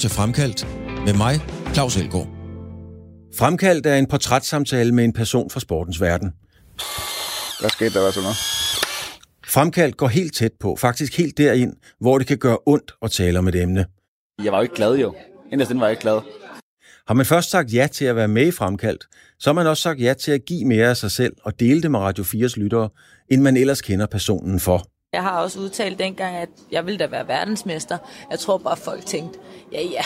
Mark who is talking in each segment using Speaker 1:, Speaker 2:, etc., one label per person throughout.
Speaker 1: til Fremkaldt med mig, Claus Elgaard.
Speaker 2: Fremkaldt er en portrætssamtale med en person fra sportens verden.
Speaker 3: Hvad skete der, hvad så noget?
Speaker 2: Fremkaldt går helt tæt på, faktisk helt derind, hvor det kan gøre ondt at tale om et emne.
Speaker 3: Jeg var jo ikke glad jo. Inderst var jeg ikke glad.
Speaker 2: Har man først sagt ja til at være med i Fremkaldt, så har man også sagt ja til at give mere af sig selv og dele det med Radio 4's lyttere, end man ellers kender personen for.
Speaker 4: Jeg har også udtalt dengang, at jeg ville da være verdensmester. Jeg tror bare, folk tænkte, ja ja,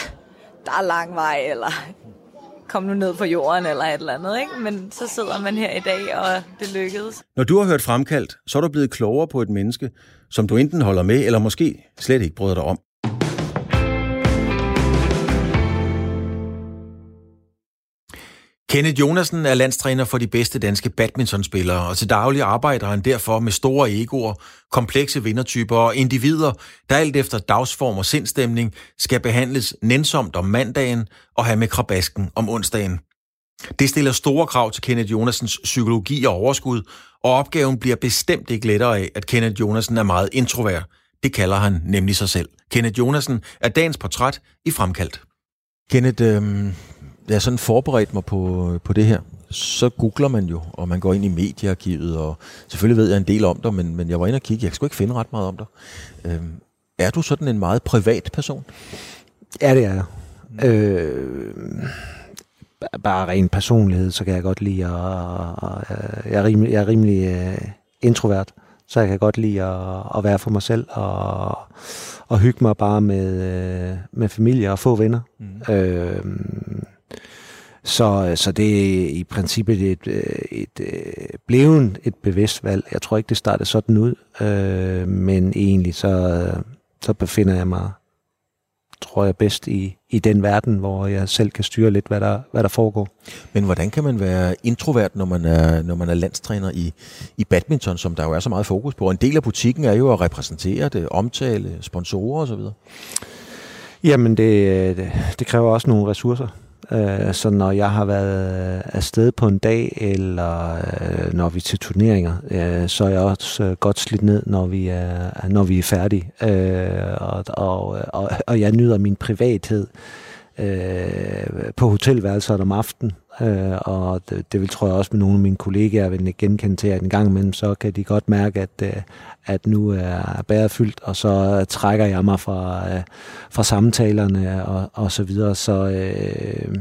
Speaker 4: der er lang vej, eller kom nu ned på jorden, eller et eller andet. Ikke? Men så sidder man her i dag, og det lykkedes.
Speaker 2: Når du har hørt Fremkaldt, så er du blevet klogere på et menneske, som du enten holder med, eller måske slet ikke bryder dig om. Kenneth Jonasen er landstræner for de bedste danske badmintonspillere, og til daglig arbejder han derfor med store egoer, komplekse vindertyper og individer, der alt efter dagsform og sindstemning skal behandles nænsomt om mandagen og have med krabasken om onsdagen. Det stiller store krav til Kenneth Jonasens psykologi og overskud, og opgaven bliver bestemt ikke lettere af, at Kenneth Jonasen er meget introvert. Det kalder han nemlig sig selv. Kenneth Jonasen er dagens portræt i Fremkaldt. Kenneth, øh, jeg sådan forberedt mig på, på det her, så googler man jo, og man går ind i mediearkivet, og selvfølgelig ved jeg en del om dig, men, men jeg var inde og kigge, jeg sgu ikke finde ret meget om dig. Øhm, er du sådan en meget privat person?
Speaker 5: Ja, det er jeg. Øh, bare ren personlighed, så kan jeg godt lide at... jeg er rimelig, jeg er rimelig uh, introvert, så jeg kan godt lide at, at være for mig selv og, og hygge mig bare med, uh, med familie og få venner. Mm. Øh, så, så det er i princippet et, et, et, et blevet et bevidst valg. Jeg tror ikke, det startede sådan ud, øh, men egentlig så, så befinder jeg mig, tror jeg, bedst i, i den verden, hvor jeg selv kan styre lidt, hvad der, hvad der foregår.
Speaker 2: Men hvordan kan man være introvert, når man er, når man er landstræner i, i badminton, som der jo er så meget fokus på? En del af butikken er jo at repræsentere det, omtale, sponsorer osv.
Speaker 5: Jamen, det, det, det kræver også nogle ressourcer. Øh, så når jeg har været øh, afsted på en dag, eller øh, når vi er til turneringer, øh, så er jeg også øh, godt slidt ned, når vi er, øh, når vi er færdige. Og, og, og, og jeg nyder min privathed på hotelværelset om aftenen, Øh, og det, det vil tror jeg også med nogle af mine kollegaer vil genkende til, at en gang imellem, så kan de godt mærke, at, øh, at nu er bæret fyldt, og så øh, trækker jeg mig fra, øh, fra samtalerne og, og så videre. Så øh,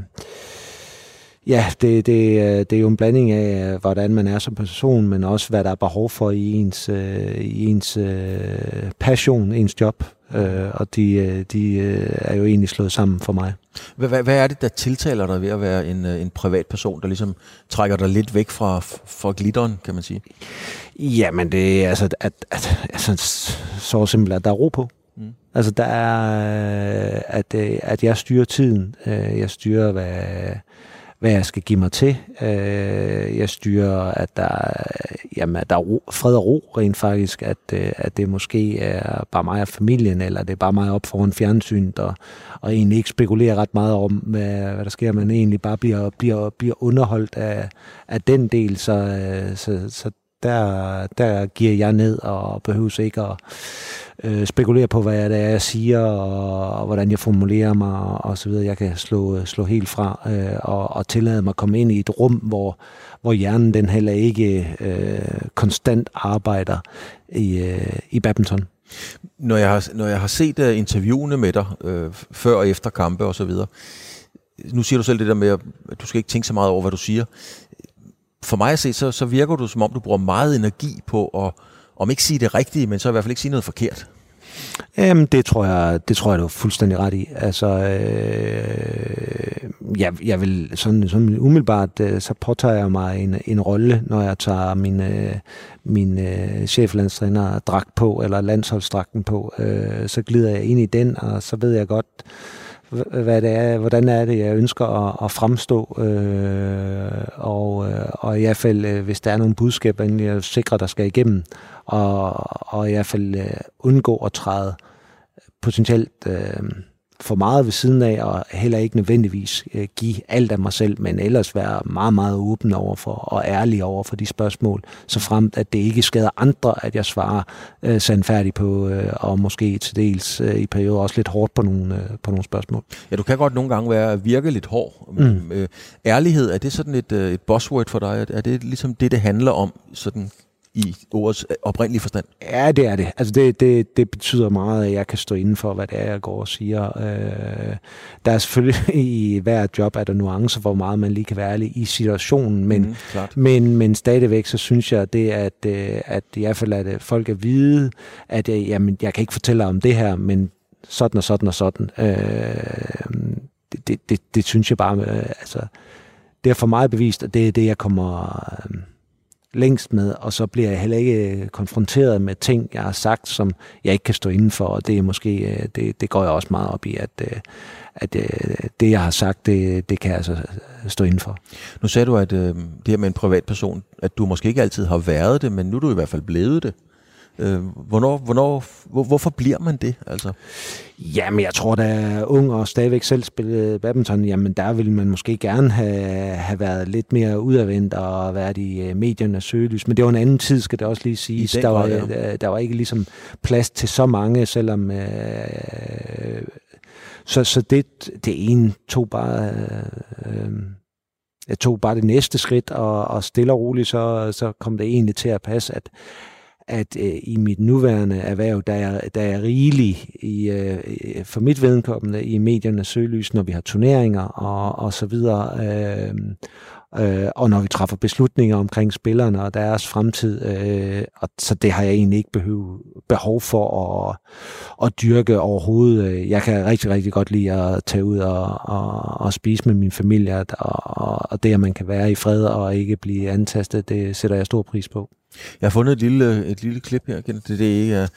Speaker 5: ja, det, det, øh, det er jo en blanding af, hvordan man er som person, men også hvad der er behov for i ens, øh, i ens øh, passion, ens job. Øh, og de, øh, de øh, er jo egentlig slået sammen for mig.
Speaker 2: Hvad, hvad, hvad er det, der tiltaler dig ved at være en, øh, en privat person, der ligesom trækker dig lidt væk fra, fra glitteren, kan man sige?
Speaker 5: Jamen, det er altså, at, at, altså, så simpelt, at der er ro på. Mm. Altså, der er, at, at jeg styrer tiden. Jeg styrer, hvad, hvad jeg skal give mig til. Øh, jeg styrer, at der, jamen, at der er ro, fred og ro rent faktisk, at, øh, at det måske er bare mig og familien, eller det er bare mig op foran fjernsynet, og, og egentlig ikke spekulerer ret meget om, hvad, hvad der sker, men egentlig bare bliver, bliver, bliver underholdt af, af den del, så, øh, så, så der, der giver jeg ned og behøver ikke at øh, spekulere på, hvad det er, jeg siger, og, og hvordan jeg formulerer mig, og så videre. Jeg kan slå, slå helt fra øh, og, og tillade mig at komme ind i et rum, hvor, hvor hjernen den heller ikke øh, konstant arbejder i, øh, i badminton.
Speaker 2: Når jeg har, når jeg har set uh, interviewene med dig øh, før og efter kampe og så videre, nu siger du selv det der med, at du skal ikke tænke så meget over, hvad du siger. For mig at se, så, så virker du, som om du bruger meget energi på at om ikke sige det rigtige, men så i hvert fald ikke sige noget forkert.
Speaker 5: Jamen, det tror jeg, det tror jeg, du er fuldstændig ret i. Altså, øh, jeg, jeg vil sådan, sådan umiddelbart, øh, så påtager jeg mig en, en rolle, når jeg tager min, øh, min øh, cheflandstræner dragt på, eller landsholdsdragten på, øh, så glider jeg ind i den, og så ved jeg godt, hvad det er, hvordan er det, jeg ønsker at, at fremstå, øh, og, øh, og i hvert fald, øh, hvis der er nogle budskaber, jeg sikrer, der skal igennem, og, og i hvert fald øh, undgå at træde potentielt øh, for meget ved siden af, og heller ikke nødvendigvis øh, give alt af mig selv, men ellers være meget, meget åben over for, og ærlig over for de spørgsmål, så fremt at det ikke skader andre, at jeg svarer øh, sandfærdigt på, øh, og måske til dels øh, i perioder også lidt hårdt på nogle, øh, på nogle spørgsmål.
Speaker 2: Ja, du kan godt nogle gange være virke lidt hård. Mm. Øh, ærlighed, er det sådan et, øh, et buzzword for dig? Er det ligesom det, det handler om, sådan i ordets oprindelige forstand?
Speaker 5: Ja, det er det. Altså det, det, det betyder meget, at jeg kan stå inden for, hvad det er, jeg går og siger. Øh, der er selvfølgelig i hver job, er der nuancer, hvor meget man lige kan være ærlig i situationen, men, mm, men, men stadigvæk, så synes jeg, det at, øh, at i hvert fald, at folk er vide, at jeg, jamen, jeg kan ikke fortælle om det her, men sådan og sådan og sådan. Øh, det, det, det, det synes jeg bare, øh, altså, det er for mig bevist, at det er det, jeg kommer... Øh, længst med, og så bliver jeg heller ikke øh, konfronteret med ting, jeg har sagt, som jeg ikke kan stå inden for, og det er måske, øh, det, det går jeg også meget op i, at, øh, at det, jeg har sagt, det, det kan jeg altså stå inden for.
Speaker 2: Nu sagde du, at det her med en privatperson, at du måske ikke altid har været det, men nu er du i hvert fald blevet det. Øh, hvornår, hvornår, hvor, hvorfor bliver man det? Altså?
Speaker 5: Jamen, jeg tror, da er ung og stadigvæk selv spillede badminton, jamen der ville man måske gerne have, have været lidt mere udadvendt og været i uh, mediernes søgelys. Men det var en anden tid, skal det også lige siges. Der var, ja. der, der var ikke ligesom plads til så mange, selvom... Uh, så, så det, det ene tog bare... Uh, jeg tog bare det næste skridt, og, og stille og roligt, så, så kom det egentlig til at passe, at, at øh, i mit nuværende erhverv, der er, der er rigelig i, øh, for mit vedkommende i mediernes søgelys, når vi har turneringer og, og så videre. Øh, øh, og når vi træffer beslutninger omkring spillerne og deres fremtid. Øh, og så det har jeg egentlig ikke behov, behov for at, at dyrke overhovedet. Jeg kan rigtig, rigtig godt lide at tage ud og, og, og spise med min familie, og, og det, at man kan være i fred og ikke blive antastet, det sætter jeg stor pris på.
Speaker 2: Jeg har fundet et lille, et lille klip her. Det, det, det, øh,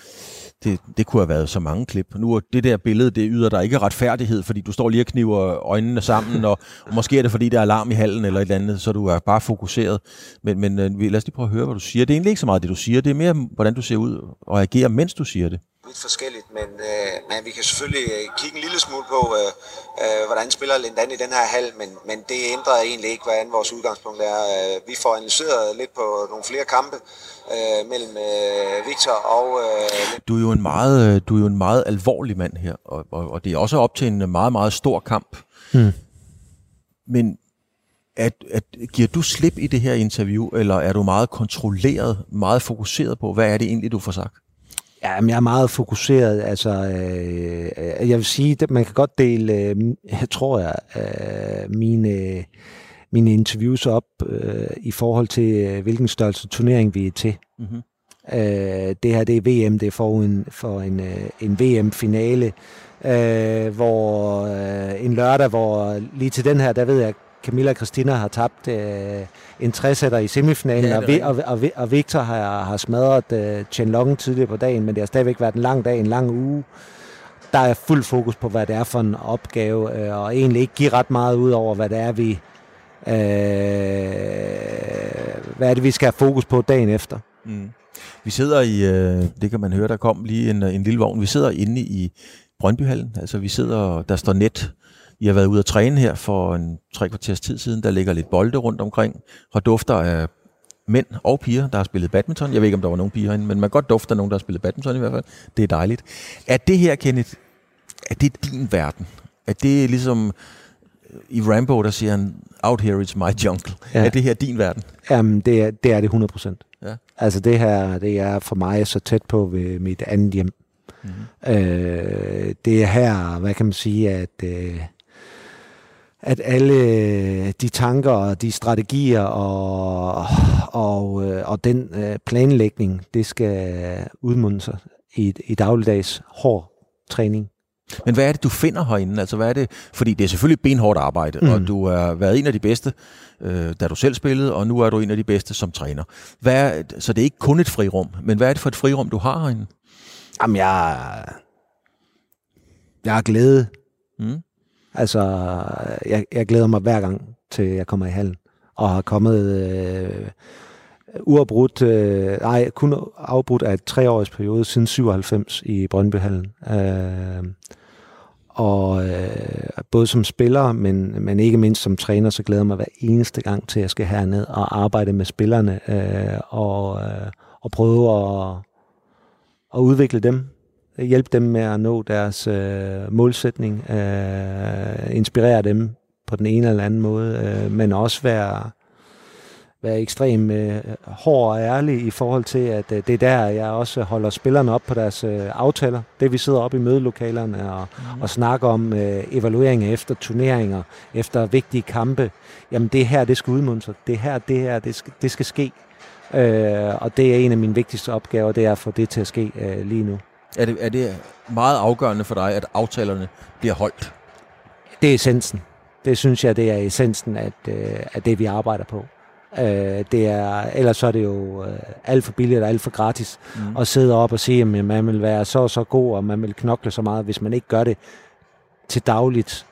Speaker 2: det, det kunne have været så mange klip. Nu er det der billede, det yder der ikke retfærdighed, fordi du står lige og kniver øjnene sammen, og, og måske er det, fordi der er alarm i hallen eller et eller andet, så du er bare fokuseret. Men, men øh, lad os lige prøve at høre, hvad du siger. Det er egentlig ikke så meget det, du siger. Det er mere, hvordan du ser ud og agerer, mens du siger det
Speaker 6: lidt forskelligt, men, øh, men vi kan selvfølgelig øh, kigge en lille smule på, øh, øh, hvordan spiller Lindan i den her hal, men, men det ændrer egentlig ikke, hvordan vores udgangspunkt er. Øh, vi får analyseret lidt på nogle flere kampe øh, mellem øh, Victor og... Øh,
Speaker 2: du er jo en meget, øh, du er jo en meget alvorlig mand her, og, og, og det er også op til en meget, meget stor kamp. Hmm. Men at, at, giver du slip i det her interview, eller er du meget kontrolleret, meget fokuseret på, hvad er det egentlig, du får sagt?
Speaker 5: Ja, men jeg er meget fokuseret. Altså, øh, jeg vil sige, at man kan godt dele, øh, jeg tror jeg, øh, mine, mine interviews op øh, i forhold til, øh, hvilken størrelse turnering vi er til. Mm-hmm. Øh, det her, det er VM, det er for en, for en, øh, en VM-finale, øh, hvor øh, en lørdag, hvor lige til den her, der ved jeg, Camilla og Christina har tabt øh, en 60 i semifinalen, ja, og, vi, og, og, og Victor har, har smadret øh, Chen Long tidligere på dagen, men det har stadigvæk været en lang dag, en lang uge. Der er fuld fokus på, hvad det er for en opgave, øh, og egentlig ikke give ret meget ud over, hvad det er, vi, øh, hvad er det, vi skal have fokus på dagen efter. Mm.
Speaker 2: Vi sidder i, øh, det kan man høre, der kom lige en, en lille vogn, vi sidder inde i Brøndbyhallen, altså vi sidder, der står net i har været ude at træne her for en tre kvarters tid siden. Der ligger lidt bolde rundt omkring, og dufter af mænd og piger, der har spillet badminton. Jeg ved ikke, om der var nogen piger herinde, men man godt dufte af nogen, der har spillet badminton i hvert fald. Det er dejligt. Er det her, Kenneth, er det din verden? Er det ligesom i Rambo, der siger han, out here is my jungle. Ja. Er det her din verden?
Speaker 5: Jamen, det er det, er det 100 procent. Ja. Altså det her, det er for mig så tæt på ved mit andet hjem. Mm-hmm. Øh, det er her, hvad kan man sige, at... Øh, at alle de tanker og de strategier og, og, øh, og den øh, planlægning, det skal udmunde sig i, i dagligdags hård træning.
Speaker 2: Men hvad er det, du finder herinde? Altså, hvad er det? Fordi det er selvfølgelig benhårdt arbejde, mm. og du har været en af de bedste, øh, da du selv spillede, og nu er du en af de bedste som træner. Hvad er, så det er ikke kun et frirum, men hvad er det for et frirum, du har herinde?
Speaker 5: Jamen, jeg, jeg har glæde. Mm. Altså, jeg, jeg glæder mig hver gang til jeg kommer i hallen, og har kommet øh, uafbrudt, øh, nej, kun afbrudt af et treårs periode siden 97 i Brøndbyhallen. Øh, og øh, både som spiller, men, men ikke mindst som træner, så glæder jeg mig hver eneste gang til, at jeg skal herned og arbejde med spillerne øh, og, øh, og prøve at, at udvikle dem. Hjælpe dem med at nå deres øh, målsætning. Øh, inspirere dem på den ene eller anden måde, øh, men også være være ekstrem øh, hård og ærlig i forhold til, at øh, det er der, jeg også holder spillerne op på deres øh, aftaler. Det vi sidder op i mødelokalerne og, mm. og snakker om øh, evalueringer efter turneringer, efter vigtige kampe. Jamen det her, det skal udmuntres. Det her, det her, det skal, det skal ske. Øh, og det er en af mine vigtigste opgaver, det er at få det til at ske øh, lige nu.
Speaker 2: Er det, er det meget afgørende for dig, at aftalerne bliver holdt?
Speaker 5: Det er essensen. Det synes jeg, det er essensen af, øh, af det, vi arbejder på. Øh, det er, ellers så er det jo øh, alt for billigt og alt for gratis mm. at sidde op og sige, at man vil være så og så god, og man vil knokle så meget, hvis man ikke gør det til dagligt.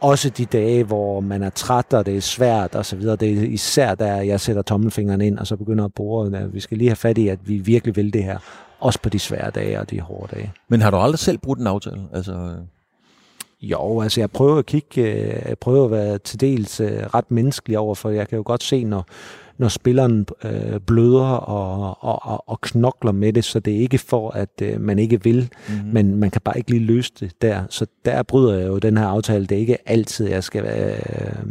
Speaker 5: Også de dage, hvor man er træt, og det er svært og så videre. Det er især der, jeg sætter tommelfingeren ind, og så begynder at bore. Vi skal lige have fat i, at vi virkelig vil det her. Også på de svære dage og de hårde dage.
Speaker 2: Men har du aldrig selv brudt en aftale? Altså, øh,
Speaker 5: jo, altså jeg prøver at kigge, øh, jeg prøver at være til dels øh, ret menneskelig over, for jeg kan jo godt se, når, når spilleren øh, bløder og, og, og, og knokler med det, så det er ikke for, at øh, man ikke vil, mm-hmm. men man kan bare ikke lige løse det der. Så der bryder jeg jo den her aftale. Det er ikke altid, jeg skal være... Øh,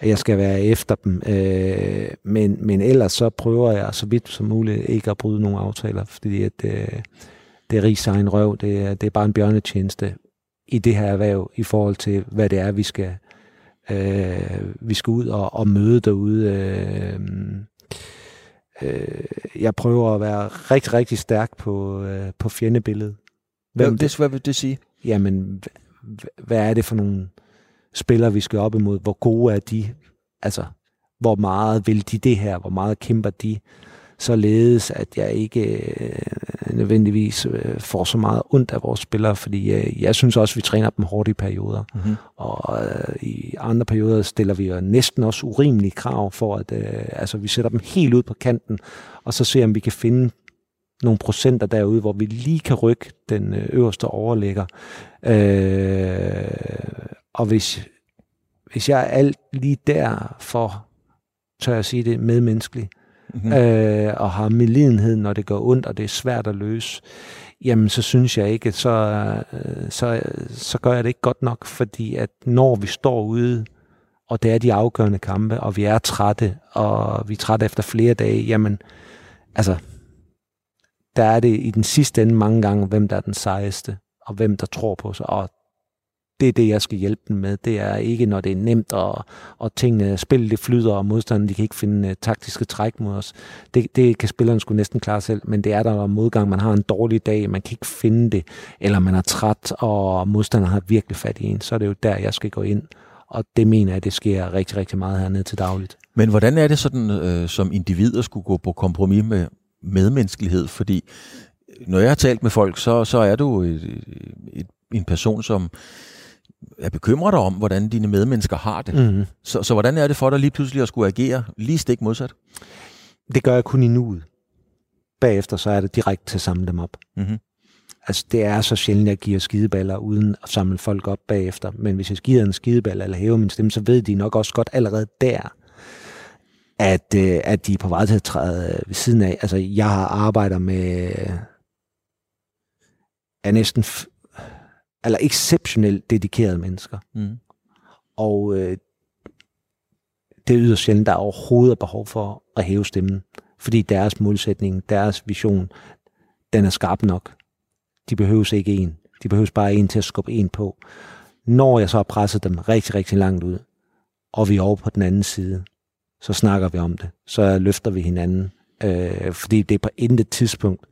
Speaker 5: at jeg skal være efter dem. Øh, men, men ellers så prøver jeg så vidt som muligt ikke at bryde nogle aftaler, fordi at, øh, det er rig egen røv. Det er, det er bare en bjørnetjeneste i det her erhverv i forhold til, hvad det er, vi skal, øh, vi skal ud og, og møde derude. Øh, øh, jeg prøver at være rigtig, rigtig stærk på, øh, på fjendebilledet.
Speaker 2: Hvem det, hvad vil det sige?
Speaker 5: Jamen, hvad er det for nogle spillere, vi skal op imod? Hvor gode er de? Altså, hvor meget vil de det her? Hvor meget kæmper de? således at jeg ikke øh, nødvendigvis øh, får så meget ondt af vores spillere, fordi øh, jeg synes også, vi træner dem hårdt i perioder. Mm-hmm. Og øh, i andre perioder stiller vi jo næsten også urimelige krav for, at øh, altså, vi sætter dem helt ud på kanten, og så ser om vi kan finde nogle procenter derude, hvor vi lige kan rykke den øh, øverste overlægger. Øh, og hvis, hvis jeg er alt lige der for, tør jeg sige det, medmenneskeligt, mm-hmm. øh, og har medlidenhed, når det går ondt, og det er svært at løse, jamen så synes jeg ikke, så, øh, så, så gør jeg det ikke godt nok, fordi at når vi står ude, og det er de afgørende kampe, og vi er trætte, og vi er trætte efter flere dage, jamen, altså, der er det i den sidste ende mange gange, hvem der er den sejeste, og hvem der tror på sig, og det er det, jeg skal hjælpe dem med. Det er ikke, når det er nemt, og, og tingene, spillet det flyder, og modstanderne de kan ikke finde uh, taktiske træk mod os. Det, det kan spillerne skulle næsten klare selv, men det er der er modgang. Man har en dårlig dag, man kan ikke finde det, eller man er træt, og modstanderen har virkelig fat i en. Så er det jo der, jeg skal gå ind. Og det mener jeg, det sker rigtig, rigtig meget hernede til dagligt.
Speaker 2: Men hvordan er det sådan, øh, som individer skulle gå på kompromis med medmenneskelighed? Fordi øh, når jeg har talt med folk, så, så er du et, et, en person, som er bekymret dig om, hvordan dine medmennesker har det. Mm. Så, så hvordan er det for dig lige pludselig at skulle agere lige stik modsat?
Speaker 5: Det gør jeg kun i nuet. Bagefter så er det direkte til at samle dem op. Mm-hmm. Altså, det er så sjældent, at jeg giver skideballer uden at samle folk op bagefter. Men hvis jeg giver en skideball eller hæver min stemme, så ved de nok også godt allerede der, at, øh, at de er på vej til at træde ved siden af. Altså, jeg arbejder med er næsten eller exceptionelt dedikerede mennesker. Mm. Og øh, det er yderst sjældent, der er overhovedet er behov for at hæve stemmen, fordi deres målsætning, deres vision, den er skarp nok. De behøves ikke en. De behøves bare en til at skubbe en på. Når jeg så har presset dem rigtig, rigtig langt ud, og vi er over på den anden side, så snakker vi om det. Så løfter vi hinanden. Øh, fordi det er på intet tidspunkt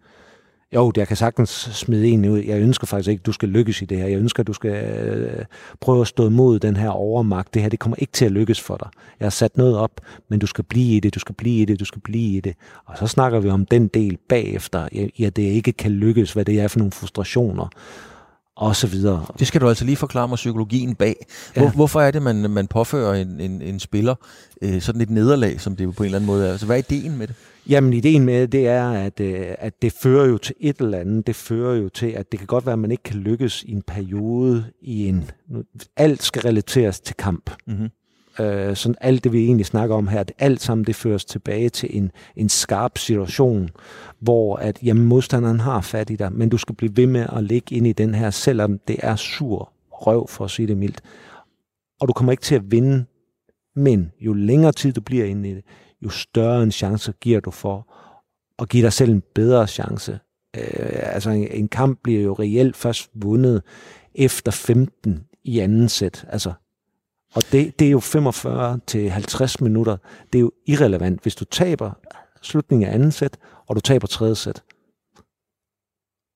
Speaker 5: jo, jeg kan sagtens smide en ud. Jeg ønsker faktisk ikke, at du skal lykkes i det her. Jeg ønsker, at du skal øh, prøve at stå imod den her overmagt. Det her, det kommer ikke til at lykkes for dig. Jeg har sat noget op, men du skal blive i det, du skal blive i det, du skal blive i det. Og så snakker vi om den del bagefter, ja, det ikke kan lykkes, hvad det er for nogle frustrationer og så videre.
Speaker 2: Det skal du altså lige forklare mig psykologien bag. Hvor, ja. Hvorfor er det, man, man påfører en, en, en spiller øh, sådan et nederlag, som det på en eller anden måde er? Altså, hvad er ideen med det?
Speaker 5: Jamen, ideen med det er, at, øh, at det fører jo til et eller andet. Det fører jo til, at det kan godt være, at man ikke kan lykkes i en periode i en... Alt skal relateres til kamp. Mm-hmm. Øh, sådan alt det, vi egentlig snakker om her, det alt sammen det føres tilbage til en, en skarp situation, hvor at, jamen, modstanderen har fat i dig, men du skal blive ved med at ligge ind i den her, selvom det er sur røv, for at sige det mildt. Og du kommer ikke til at vinde, men jo længere tid du bliver inde i det, jo større en chance giver du for at give dig selv en bedre chance. Øh, altså en, en kamp bliver jo reelt først vundet efter 15 i anden sæt. Altså og det, det er jo 45 til 50 minutter. Det er jo irrelevant, hvis du taber slutningen af anden sæt, og du taber tredje sæt.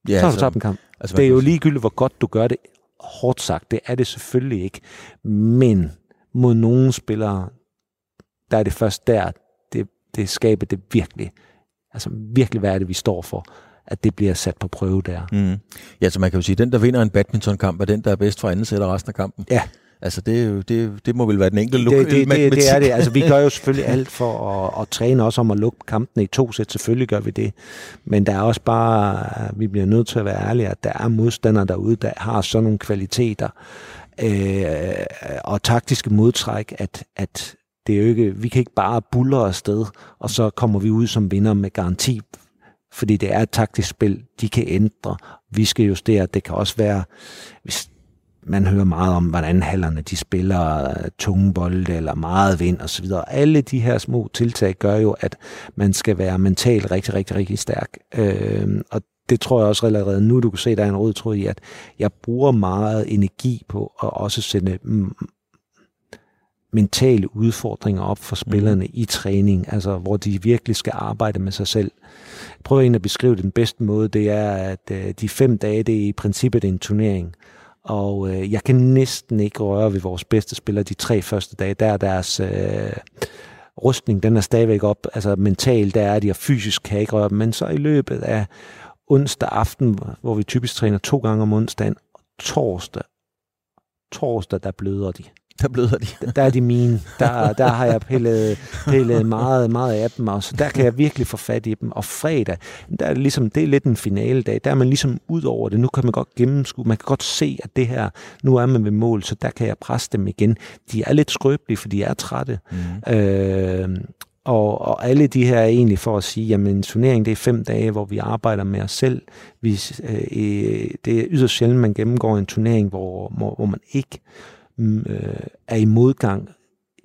Speaker 5: Ja, så har du tabt en kamp. Altså, det er jo ligegyldigt, hvor godt du gør det. Hårdt sagt, det er det selvfølgelig ikke. Men mod nogle spillere, der er det først der, det, det skaber det virkelig. Altså virkelig, hvad er det, vi står for at det bliver sat på prøve der.
Speaker 2: Mm. Ja, så man kan jo sige, at den, der vinder en badmintonkamp, er den, der er bedst for anden sæt og resten af kampen.
Speaker 5: Ja,
Speaker 2: Altså, det, det, det må vel være den enkelte
Speaker 5: det, det, det, det er det. Altså, vi gør jo selvfølgelig alt for at, at træne også om at lukke kampene i to sæt. Selvfølgelig gør vi det. Men der er også bare, vi bliver nødt til at være ærlige, at der er modstandere derude, der har sådan nogle kvaliteter øh, og taktiske modtræk, at, at det er jo ikke, vi kan ikke bare buller afsted, og så kommer vi ud som vinder med garanti fordi det er et taktisk spil, de kan ændre. Vi skal justere. Det kan også være, hvis man hører meget om, hvordan hallerne de spiller tunge bolde eller meget vind osv. Alle de her små tiltag gør jo, at man skal være mentalt rigtig, rigtig, rigtig stærk. Øh, og det tror jeg også allerede nu, du kan se, der er en rød tråd i, at jeg bruger meget energi på at også sende mentale udfordringer op for spillerne mm. i træning, altså hvor de virkelig skal arbejde med sig selv. Jeg prøver egentlig at beskrive den bedste måde, det er, at øh, de fem dage, det er i princippet en turnering. Og øh, jeg kan næsten ikke røre ved vores bedste spillere de tre første dage. Der er deres øh, rustning, den er stadigvæk op. Altså mentalt, der er de, og fysisk kan jeg ikke røre dem. Men så i løbet af onsdag aften, hvor vi typisk træner to gange om onsdagen, torsdag, torsdag, der bløder de
Speaker 2: der bløder de.
Speaker 5: der er de mine. Der, der har jeg pillet, pillet meget, meget af dem, og så der kan jeg virkelig få fat i dem. Og fredag, der er det ligesom, det er lidt en finale dag. Der er man ligesom ud over det. Nu kan man godt gennemskue, man kan godt se, at det her, nu er man ved mål, så der kan jeg presse dem igen. De er lidt skrøbelige, for de er trætte. Mm. Øh, og, og alle de her er egentlig for at sige, jamen en turnering det er fem dage, hvor vi arbejder med os selv. Vi, øh, det er yderst sjældent, man gennemgår en turnering, hvor, hvor, hvor man ikke Mm, øh, er i modgang,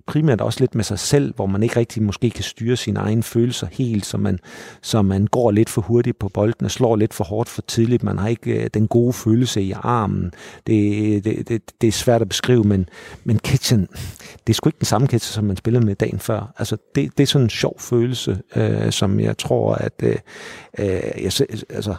Speaker 5: primært også lidt med sig selv, hvor man ikke rigtig måske kan styre sine egne følelser helt, så man, så man går lidt for hurtigt på bolden og slår lidt for hårdt for tidligt. Man har ikke øh, den gode følelse i armen. Det, det, det, det er svært at beskrive, men, men Kitchen, det er sgu ikke den samme Kitchen, som man spillede med dagen før. Altså, det, det er sådan en sjov følelse, øh, som jeg tror, at øh, øh jeg, altså,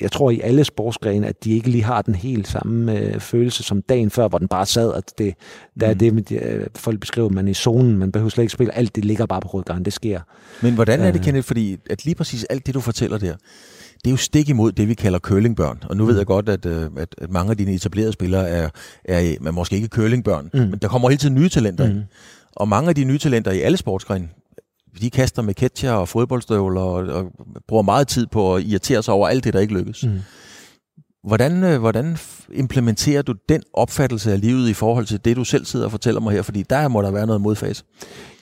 Speaker 5: jeg tror i alle sportsgrene, at de ikke lige har den helt samme øh, følelse som dagen før, hvor den bare sad, og det, der er mm. det, med, øh, folk beskriver, man er i zonen, man behøver slet ikke spille, alt det ligger bare på ryggen, det sker.
Speaker 2: Men hvordan er det, øh. Kenneth, fordi at lige præcis alt det, du fortæller der, det er jo stik imod det, vi kalder curlingbørn. Og nu mm. ved jeg godt, at, øh, at, at mange af dine etablerede spillere er, er, er måske ikke curlingbørn, mm. men der kommer hele tiden nye talenter mm. ind. Og mange af de nye talenter i alle sportsgrene, de kaster med ketcher og fodboldstøvler og, og bruger meget tid på at irritere sig over alt det, der ikke lykkes. Mm. Hvordan, øh, hvordan implementerer du den opfattelse af livet i forhold til det, du selv sidder og fortæller mig her? Fordi der må der være noget modfase.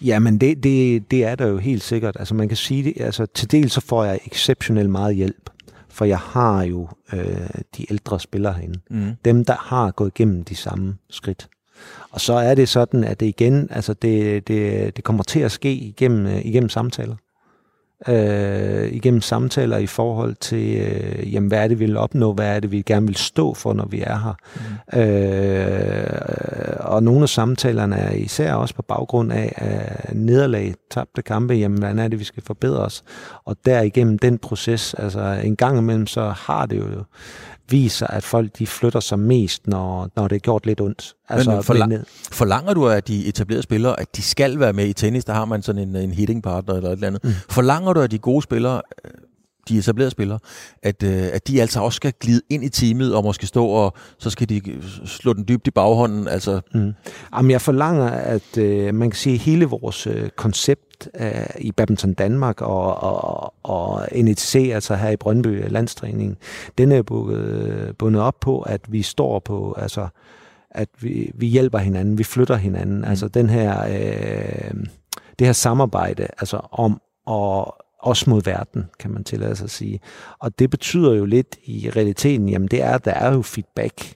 Speaker 5: Jamen, det, det, det er der jo helt sikkert. Altså, man kan sige det, altså, til dels så får jeg exceptionelt meget hjælp. For jeg har jo øh, de ældre spillere herinde. Mm. Dem, der har gået igennem de samme skridt. Og så er det sådan, at det igen, altså det, det, det kommer til at ske igennem, øh, igennem samtaler. Øh, igennem samtaler i forhold til, øh, jamen, hvad er det, vi vil opnå, hvad er det, vi gerne vil stå for, når vi er her. Mm. Øh, og nogle af samtalerne er især også på baggrund af af nederlag, tabte kampe, jamen, hvad er det, vi skal forbedre os. Og derigennem den proces, altså en gang imellem, så har det jo viser, at folk de flytter sig mest, når, når det er gjort lidt ondt.
Speaker 2: Altså, Men forlang, forlanger du af de etablerede spillere, at de skal være med i tennis? Der har man sådan en, en hitting partner eller et eller andet. Mm. Forlanger du af de gode spillere, de etablerede spillere, at, øh, at de altså også skal glide ind i teamet og måske stå og så skal de slå den dybt i baghånden. Altså.
Speaker 5: Mm. Jamen, jeg forlanger, at øh, man kan sige, at hele vores øh, koncept øh, i Badminton Danmark og, og, og NETC, altså her i Brøndby landstræningen, den er bundet op på, at vi står på, altså at vi, vi hjælper hinanden, vi flytter hinanden. Mm. Altså den her, øh, det her samarbejde altså om at også mod verden, kan man tillade sig at sige. Og det betyder jo lidt i realiteten, jamen det er, der er jo feedback.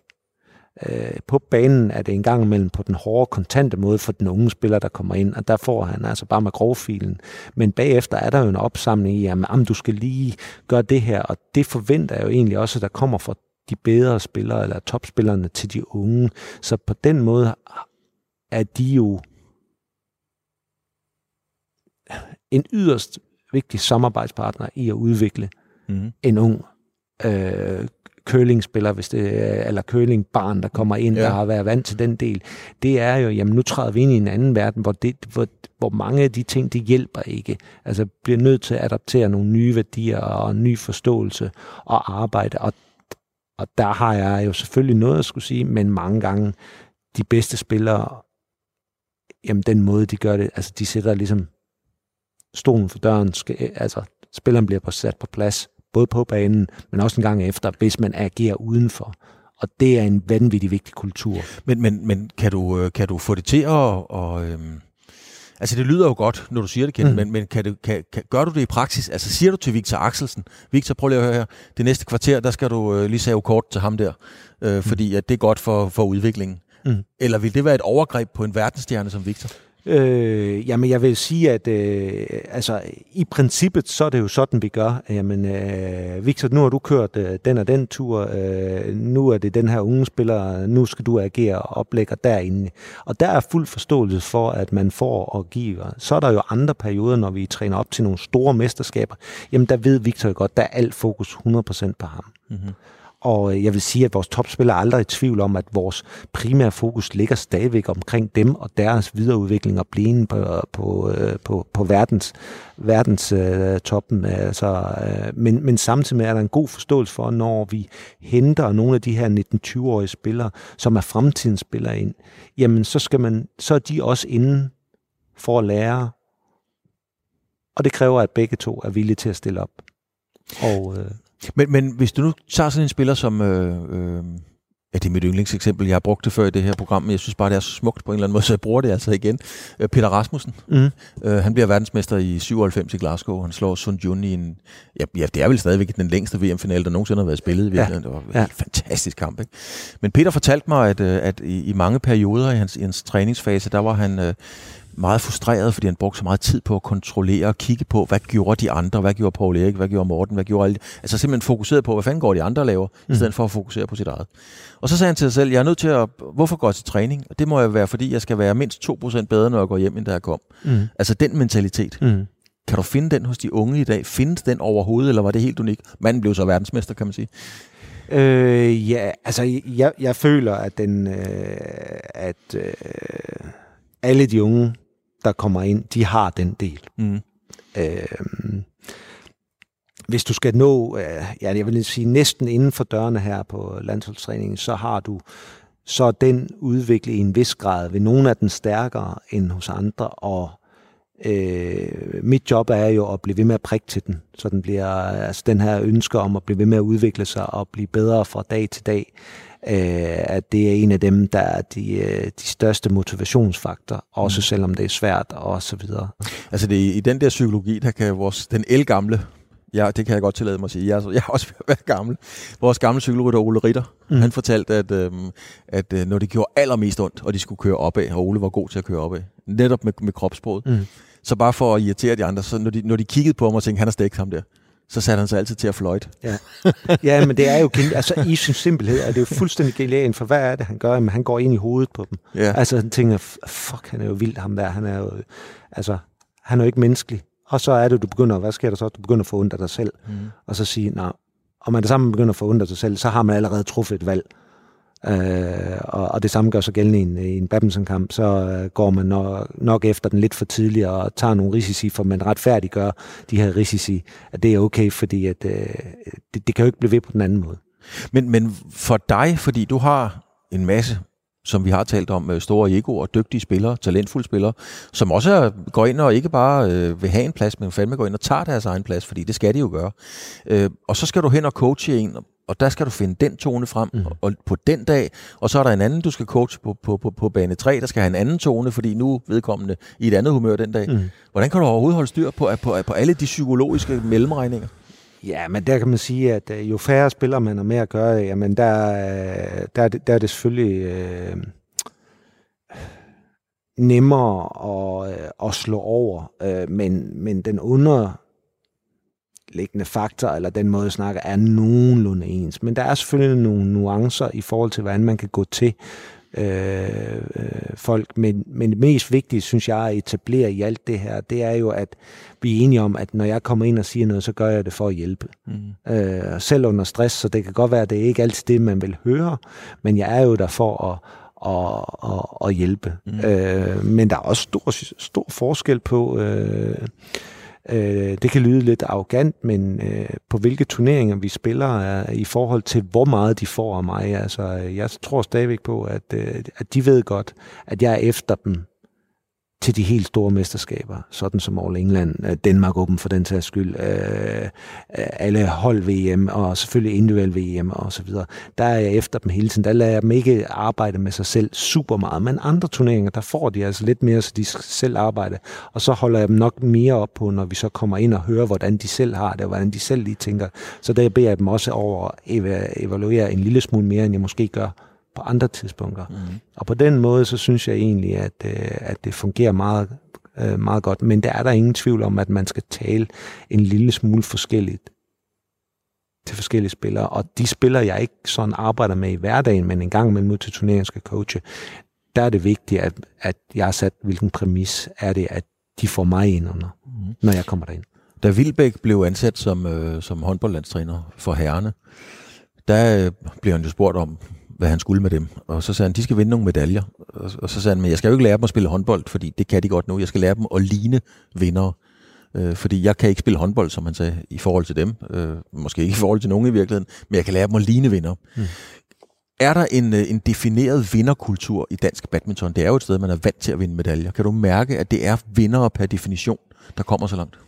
Speaker 5: Øh, på banen er det en gang imellem på den hårde, kontante måde for den unge spiller, der kommer ind, og der får han altså bare med grovfilen. Men bagefter er der jo en opsamling i, jamen, du skal lige gøre det her, og det forventer jeg jo egentlig også, at der kommer fra de bedre spillere, eller topspillerne til de unge. Så på den måde er de jo en yderst vigtig samarbejdspartner i at udvikle mm. en ung øh, curlingspiller, hvis det er, eller curlingbarn, der kommer ind, ja. der har været vant til den del, det er jo, jamen nu træder vi ind i en anden verden, hvor, det, hvor, hvor mange af de ting, det hjælper ikke. Altså bliver nødt til at adaptere nogle nye værdier og en ny forståelse og arbejde, og, og der har jeg jo selvfølgelig noget at skulle sige, men mange gange de bedste spillere, jamen den måde, de gør det, altså de sætter ligesom stolen for døren, skal, altså spilleren bliver sat på plads, både på banen, men også en gang efter, hvis man agerer udenfor. Og det er en vanvittig vigtig kultur.
Speaker 2: Men, men, men kan, du, øh, kan du få det til at... Og, øhm Altså det lyder jo godt, når du siger det, Kent, mm. men, men kan det, kan, kan, gør du det i praksis? Altså siger du til Victor Axelsen, Victor, prøv lige at høre her, det næste kvarter, der skal du øh, lige save kort til ham der, øh, mm. fordi at det er godt for, for udviklingen. Mm. Eller vil det være et overgreb på en verdensstjerne som Victor?
Speaker 5: Øh, jamen, jeg vil sige, at øh, altså, i princippet, så er det jo sådan, vi gør. Jamen, øh, Victor, nu har du kørt øh, den og den tur. Øh, nu er det den her unge spiller. Nu skal du agere og oplægger derinde. Og der er fuld forståelse for, at man får og giver. Så er der jo andre perioder, når vi træner op til nogle store mesterskaber. Jamen, der ved Victor godt, der er alt fokus 100% på ham. Mm-hmm. Og øh, jeg vil sige, at vores topspillere er aldrig i tvivl om, at vores primære fokus ligger stadigvæk omkring dem og deres videreudvikling og blive på, på, øh, på, på verdens, verdens uh, toppen. Altså, uh, men, men samtidig med er der en god forståelse for, når vi henter nogle af de her 19-20-årige spillere, som er fremtidens spillere ind, jamen så, skal man, så er de også inde for at lære. Og det kræver, at begge to er villige til at stille op. Og, uh,
Speaker 2: men, men hvis du nu tager sådan en spiller som... Øh, øh, ja, det er mit yndlingseksempel. Jeg har brugt det før i det her program, men jeg synes bare, det er så smukt på en eller anden måde, så jeg bruger det altså igen. Øh, Peter Rasmussen. Mm. Øh, han bliver verdensmester i 97 i Glasgow. Han slår Sun Jun i en... Ja, ja det er vel stadigvæk den længste VM-finale, der nogensinde har været spillet. Ja. Det var en ja. fantastisk kamp. Ikke? Men Peter fortalte mig, at, øh, at i, i mange perioder i hans, i hans træningsfase, der var han... Øh, meget frustreret, fordi han brugte så meget tid på at kontrollere og kigge på, hvad gjorde de andre, hvad gjorde Paul Erik, hvad gjorde Morten, hvad gjorde alle Altså simpelthen fokuseret på, hvad fanden går de andre laver, mm. i stedet for at fokusere på sit eget. Og så sagde han til sig selv, jeg er nødt til at, hvorfor går jeg til træning? Og det må jeg være, fordi jeg skal være mindst 2% bedre, når jeg går hjem, end da jeg kom. Mm. Altså den mentalitet. Mm. Kan du finde den hos de unge i dag? Findes den overhovedet, eller var det helt unikt? Manden blev så verdensmester, kan man sige.
Speaker 5: Øh, ja, altså jeg, jeg føler, at den, øh, at øh, alle de unge der kommer ind, de har den del. Mm. Øh, hvis du skal nå, øh, ja, jeg vil sige næsten inden for dørene her på landsholdstræningen, så har du så den udviklet i en vis grad ved nogle af den stærkere end hos andre, og øh, mit job er jo at blive ved med at prikke til den, så den bliver, altså den her ønsker om at blive ved med at udvikle sig og blive bedre fra dag til dag, øh, at det er en af dem, der er de, øh, de største motivationsfaktorer, også mm. selvom det er svært og så videre.
Speaker 2: Altså det, i den der psykologi, der kan vores, den elgamle, ja, det kan jeg godt tillade mig at sige, jeg, jeg har også været gammel, vores gamle cykelrytter Ole Ritter, mm. han fortalte, at, øh, at øh, når det gjorde allermest ondt, og de skulle køre opad, og Ole var god til at køre opad, netop med, med kropsproget, mm. så bare for at irritere de andre, så når de, når de kiggede på ham og tænkte, han har stegt ham der, så satte han sig altid til at fløjte.
Speaker 5: Ja, ja men det er jo, altså i sin simpelhed, er det jo fuldstændig genialt, for hvad er det, han gør? Jamen, han går ind i hovedet på dem. Ja. Altså, han tænker, fuck, han er jo vild, ham der. Han er jo, altså, han er jo ikke menneskelig. Og så er det, du begynder, hvad sker der så? Du begynder at af dig selv. Mm. Og så sige, nej, og man det samme begynder at af sig selv, så har man allerede truffet et valg. Øh, og, og det samme gør sig gældende i en, i en badmintonkamp, så øh, går man nok, nok efter den lidt for tidligt og tager nogle risici, for man retfærdiggør de her risici, at det er okay, fordi at, øh, det, det kan jo ikke blive ved på den anden måde.
Speaker 2: Men, men for dig, fordi du har en masse som vi har talt om, øh, store egoer, dygtige spillere, talentfulde spillere, som også går ind og ikke bare øh, vil have en plads, men fandme går ind og tager deres egen plads, fordi det skal de jo gøre. Øh, og så skal du hen og coache en, og der skal du finde den tone frem mm. og, på den dag, og så er der en anden, du skal coache på, på, på, på bane 3, der skal have en anden tone, fordi nu vedkommende i et andet humør den dag. Mm. Hvordan kan du overhovedet holde styr på, på, på alle de psykologiske mellemregninger?
Speaker 5: Ja, men der kan man sige, at øh, jo færre spillere man har med at gøre, jamen der, øh, der, der er det selvfølgelig øh, nemmere at, øh, at slå over, øh, men, men den underliggende faktor, eller den måde at snakke, er nogenlunde ens. Men der er selvfølgelig nogle nuancer i forhold til, hvordan man kan gå til øh, øh, folk. Men, men det mest vigtige, synes jeg, at etablere i alt det her, det er jo, at vi er enige om, at når jeg kommer ind og siger noget, så gør jeg det for at hjælpe. Mm. Øh, selv under stress, så det kan godt være, at det er ikke altid det, man vil høre, men jeg er jo der for at og, og, og hjælpe. Mm. Øh, men der er også stor, stor forskel på, øh, øh, det kan lyde lidt arrogant, men øh, på hvilke turneringer vi spiller er, i forhold til, hvor meget de får af mig. Altså, jeg tror stadigvæk på, at, øh, at de ved godt, at jeg er efter dem til de helt store mesterskaber, sådan som All England, øh, Danmark Open for den sags skyld, øh, øh alle hold VM og selvfølgelig individuel VM og så videre. Der er jeg efter dem hele tiden. Der lader jeg dem ikke arbejde med sig selv super meget, men andre turneringer, der får de altså lidt mere, så de selv arbejde. Og så holder jeg dem nok mere op på, når vi så kommer ind og hører, hvordan de selv har det, og hvordan de selv lige tænker. Så der beder jeg dem også over at evaluere en lille smule mere, end jeg måske gør på andre tidspunkter. Mm. Og på den måde, så synes jeg egentlig, at, øh, at det fungerer meget, øh, meget godt. Men der er der ingen tvivl om, at man skal tale en lille smule forskelligt til forskellige spillere. Og de spillere, jeg ikke sådan arbejder med i hverdagen, men en gang imellem ud til turneringen skal coache, der er det vigtigt, at, at jeg har sat, hvilken præmis er det, at de får mig ind under, mm. når jeg kommer derind.
Speaker 2: Da Vilbæk blev ansat som, øh, som håndboldlandstræner for herrene, der øh, blev han jo spurgt om, hvad han skulle med dem. Og så sagde han, de skal vinde nogle medaljer. Og, og så sagde han, men jeg skal jo ikke lære dem at spille håndbold, fordi det kan de godt nu. Jeg skal lære dem at ligne vindere. Øh, fordi jeg kan ikke spille håndbold, som han sagde, i forhold til dem. Øh, måske ikke i forhold til nogen i virkeligheden, men jeg kan lære dem at ligne vinder. Mm. Er der en, øh, en defineret vinderkultur i dansk badminton? Det er jo et sted, man er vant til at vinde medaljer. Kan du mærke, at det er vindere per definition, der kommer så langt?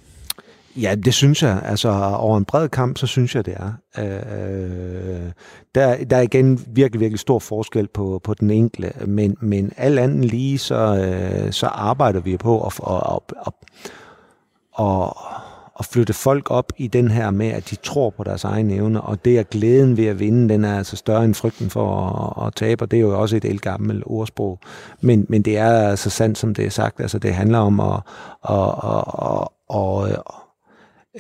Speaker 5: Ja, det synes jeg. Altså over en bred kamp, så synes jeg, det er. Øh, der, der er igen virkelig, virkelig stor forskel på, på den enkelte, men, men alt andet lige, så, øh, så arbejder vi på at, at, at, at, at flytte folk op i den her med, at de tror på deres egne evner, og det er glæden ved at vinde, den er altså større end frygten for at, at tabe, og det er jo også et elgammelt ordsprog. Men, men det er altså sandt, som det er sagt. Altså det handler om at, at, at, at, at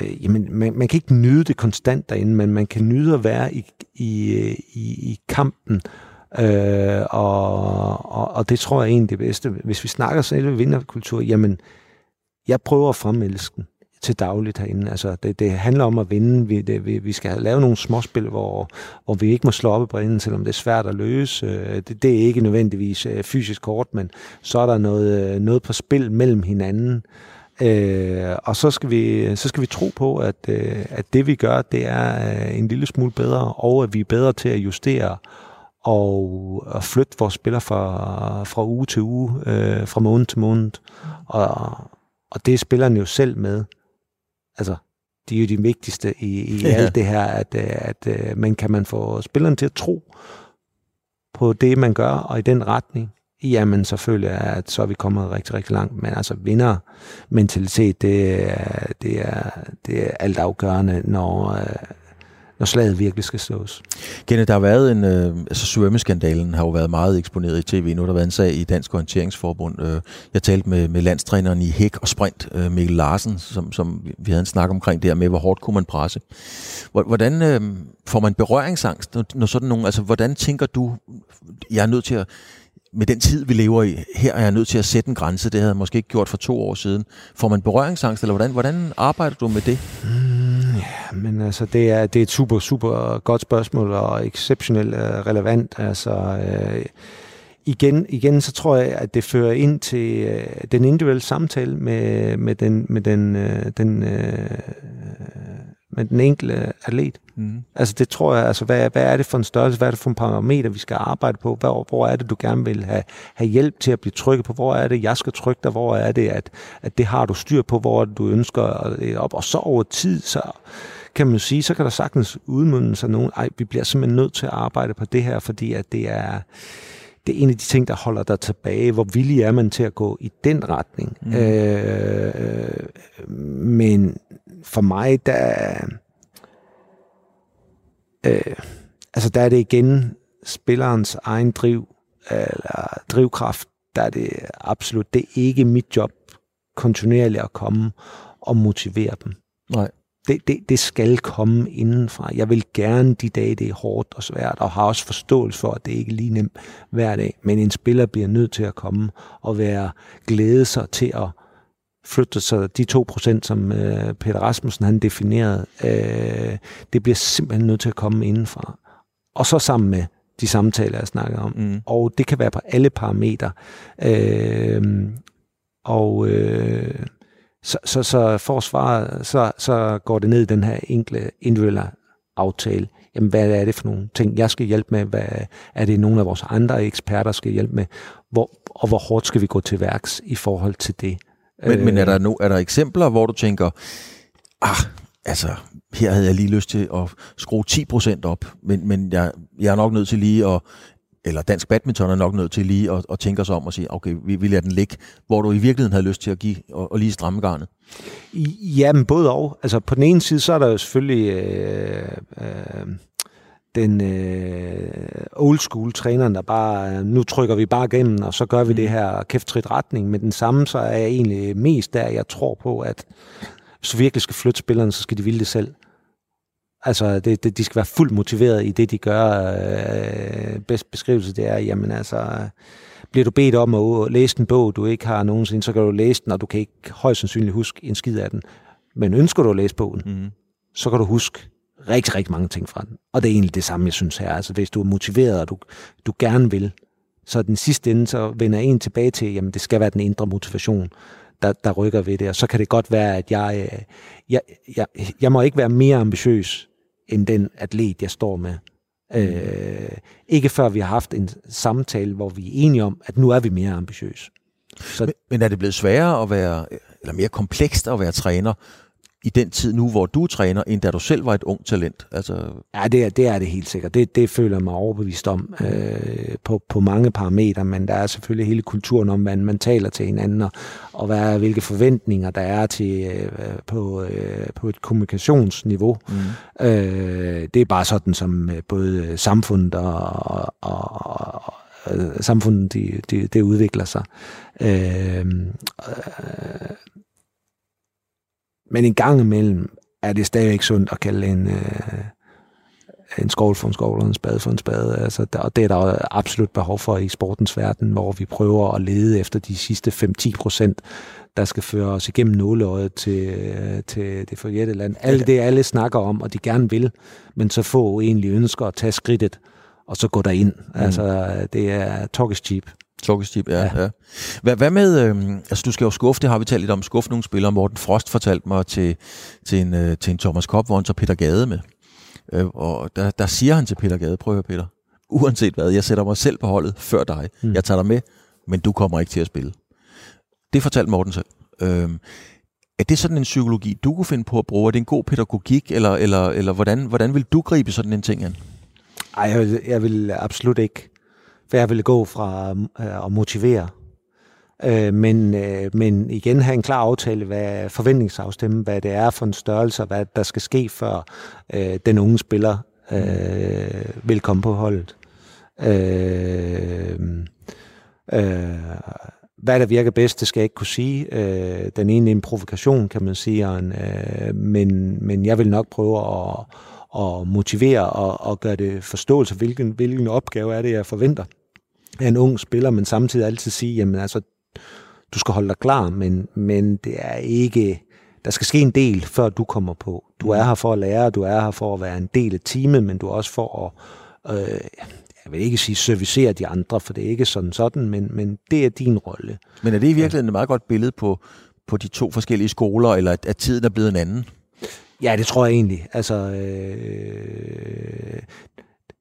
Speaker 5: øh, jamen, man, man kan ikke nyde det konstant derinde, men man kan nyde at være i, i, i, i kampen, øh, og, og, og det tror jeg egentlig det bedste. Hvis vi snakker selv vinderkultur, jamen, jeg prøver at fremelske den til dagligt herinde. Altså, det, det handler om at vinde. Vi, det, vi, vi skal lave nogle småspil, hvor, hvor vi ikke må slå op i brænden, selvom det er svært at løse. Øh, det, det er ikke nødvendigvis øh, fysisk kort, men så er der noget, øh, noget på spil mellem hinanden. Øh, og så skal, vi, så skal vi tro på, at, øh, at det vi gør, det er øh, en lille smule bedre, og at vi er bedre til at justere og at flytte vores spillere fra, fra uge til uge, øh, fra måned til måned. Og, og det er spillerne jo selv med. Altså, de er jo de vigtigste i, i ja. alt det her, at, øh, at, at man kan man få spillerne til at tro på det, man gør, og i den retning. Jamen selvfølgelig er, at så er vi kommet rigtig, rigtig langt, men altså vindermentalitet, det er, det er, det er alt afgørende, når, øh, når slaget virkelig skal slås.
Speaker 2: Kenneth, der har været en, øh, altså svømmeskandalen har jo været meget eksponeret i tv. Nu har der været en sag i Dansk Orienteringsforbund. Øh, jeg talte med, med landstræneren i hæk og sprint, øh, Mikkel Larsen, som, som vi havde en snak omkring der med, hvor hårdt kunne man presse. Hvordan øh, får man berøringsangst, når, når sådan nogen, altså hvordan tænker du, jeg er nødt til at med den tid, vi lever i, her er jeg nødt til at sætte en grænse. Det havde jeg måske ikke gjort for to år siden. Får man berøringsangst, eller hvordan, hvordan arbejder du med det?
Speaker 5: Mm, Ja, men altså, det er, det er et super, super godt spørgsmål, og exceptionelt uh, relevant. Altså, uh, igen, igen, så tror jeg, at det fører ind til uh, den individuelle samtale med, med den, med den, uh, den uh, med den enkelte atlet. Mm. Altså det tror jeg, altså hvad, hvad er det for en størrelse, hvad er det for en parameter, vi skal arbejde på, hvor, hvor er det, du gerne vil have, have hjælp til at blive trykket på, hvor er det, jeg skal trykke dig, hvor er det, at, at det har du styr på, hvor det, du ønsker at op, og så over tid, så kan man sige, så kan der sagtens udmunde sig nogen, ej, vi bliver simpelthen nødt til at arbejde på det her, fordi at det er, det er en af de ting, der holder dig tilbage. Hvor villig er man til at gå i den retning? Mm. Øh, men for mig, der, øh, altså der er det igen spillerens egen driv, eller drivkraft, der er det absolut, det er ikke mit job kontinuerligt at komme og motivere dem.
Speaker 2: Nej.
Speaker 5: Det, det, det skal komme indenfra. Jeg vil gerne de dage, det er hårdt og svært, og har også forståelse for, at det ikke er lige nemt hver dag. Men en spiller bliver nødt til at komme og være glæde sig til at flytte sig de 2%, som øh, Peter Rasmussen han definerede, øh, det bliver simpelthen nødt til at komme indenfra. Og så sammen med de samtaler, jeg snakker om. Mm. Og det kan være på alle parametre. Øh, og øh, så, så, så forsvaret, så, så går det ned i den her enkle individuelle aftale. Jamen, hvad er det for nogle ting, jeg skal hjælpe med? Hvad er det nogle af vores andre eksperter skal hjælpe med? Hvor, og hvor hårdt skal vi gå til værks i forhold til det?
Speaker 2: Men, øh, men er, der no, er der eksempler, hvor du tænker, ah, altså, her havde jeg lige lyst til at skrue 10% op, men, men jeg, jeg er nok nødt til lige at, eller dansk badminton er nok nødt til lige at, at tænke sig om og sige, okay, vi, vi lader den ligge, hvor du i virkeligheden havde lyst til at give og, og lige stramme garnet?
Speaker 5: Jamen, både og. Altså, på den ene side, så er der jo selvfølgelig øh, øh, den øh, old school træneren, der bare, nu trykker vi bare igennem, og så gør vi det mm. her kæfttrit retning. Men den samme, så er jeg egentlig mest der, jeg tror på, at hvis du virkelig skal flytte spillerne, så skal de ville det selv. Altså, det, det, de skal være fuldt motiveret i det, de gør. Øh, bedst beskrivelse, det er, jamen altså, bliver du bedt om at læse en bog, du ikke har nogensinde, så kan du læse den, og du kan ikke højst sandsynligt huske en skid af den. Men ønsker du at læse bogen, mm. så kan du huske rigtig, rigtig mange ting fra den. Og det er egentlig det samme, jeg synes her. Altså, hvis du er motiveret, og du, du gerne vil, så den sidste ende, så vender en tilbage til, jamen det skal være den indre motivation, der, der rykker ved det. Og så kan det godt være, at jeg, øh, jeg, jeg, jeg må ikke være mere ambitiøs, end den atlet, jeg står med. Øh, ikke før vi har haft en samtale, hvor vi er enige om, at nu er vi mere ambitiøse.
Speaker 2: Så, men, men er det blevet sværere at være, eller mere komplekst at være træner, i den tid nu, hvor du træner, end da du selv var et ung talent? Altså...
Speaker 5: Ja, det er, det er det helt sikkert. Det, det føler jeg mig overbevist om øh, på, på mange parametre, men der er selvfølgelig hele kulturen om, hvordan man taler til hinanden, og, og hvad, hvilke forventninger der er til øh, på, øh, på et kommunikationsniveau. Mm. Øh, det er bare sådan, som øh, både samfundet og, og, og, og samfundet det de, de udvikler sig. Øh, øh, men en gang imellem er det stadigvæk sundt at kalde en, øh, en skovl for en skovl og en spade for en spade. Altså, der, og det er der absolut behov for i sportens verden, hvor vi prøver at lede efter de sidste 5-10 procent, der skal føre os igennem nåleøjet til, til det forjætte land. Alt det, alle snakker om, og de gerne vil, men så få egentlig ønsker at tage skridtet, og så gå derind. Mm. Altså, det er talk is cheap.
Speaker 2: Sukkerstip, ja. ja. ja. Hvad, hvad med, øh, altså du skal jo skuffe, det har vi talt lidt om, skuffe nogle spillere. Morten Frost fortalte mig til, til, en, øh, til en Thomas Kopp, hvor han tager Peter Gade med. Øh, og der, der siger han til Peter Gade, prøv at høre Peter, uanset hvad, jeg sætter mig selv på holdet før dig. Mm. Jeg tager dig med, men du kommer ikke til at spille. Det fortalte Morten selv. Øh, er det sådan en psykologi, du kunne finde på at bruge? Er det en god pædagogik, eller, eller, eller hvordan, hvordan vil du gribe sådan en ting an?
Speaker 5: Ej, jeg vil, jeg vil absolut ikke for jeg ville gå fra øh, at motivere. Øh, men, øh, men igen have en klar aftale, hvad forventningsafstemme, hvad det er for en størrelse, og hvad der skal ske, før øh, den unge spiller øh, vil komme på holdet. Øh, øh, hvad der virker bedst, det skal jeg ikke kunne sige. Øh, den ene er en provokation, kan man sige, en, øh, men, men jeg vil nok prøve at, at motivere og, og gøre det forståelse, hvilken, hvilken opgave er det, jeg forventer af en ung spiller, men samtidig altid sige, jamen altså, du skal holde dig klar, men, men det er ikke der skal ske en del, før du kommer på. Du er her for at lære, du er her for at være en del af teamet, men du er også for at, øh, jeg vil ikke sige servicere de andre, for det er ikke sådan sådan, men, men det er din rolle.
Speaker 2: Men er det i virkeligheden et meget godt billede på, på de to forskellige skoler, eller at, at tiden er blevet en anden?
Speaker 5: Ja, det tror jeg egentlig. Altså, øh,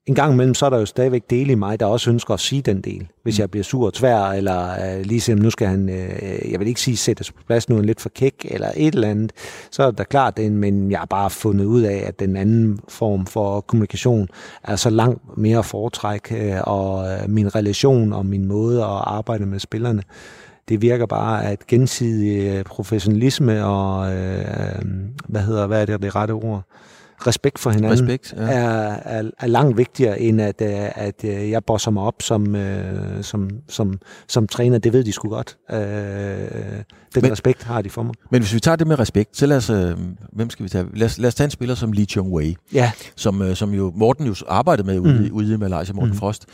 Speaker 5: en gang imellem, så er der jo stadigvæk dele i mig, der også ønsker at sige den del. Hvis jeg bliver sur og tvær, eller øh, ligesom nu skal han, øh, jeg vil ikke sige sættes på plads nu, en lidt for kæk, eller et eller andet, så er det klart, det, men jeg har bare fundet ud af, at den anden form for kommunikation er så langt mere foretræk, øh, og øh, min relation og min måde at arbejde med spillerne, det virker bare, at gensidig øh, professionalisme og, øh, hvad hedder, hvad er det, det rette ord? Respekt for hinanden
Speaker 2: Respekt, ja.
Speaker 5: er, er, er langt vigtigere, end at, øh, at øh, jeg bosser mig op som, øh, som, som, som træner. Det ved de sgu godt. Øh, den
Speaker 2: Men-
Speaker 5: respekt har de for mig.
Speaker 2: Men hvis vi tager det med respekt, så lad os, øh, hvem skal vi tage? Lad os, lad os tage en spiller som Lee Chung Wei,
Speaker 5: Ja,
Speaker 2: som, øh, som jo Morten jo arbejdede med ude,
Speaker 5: Mm.
Speaker 2: ude i Malaysia, Morten mm. Frost.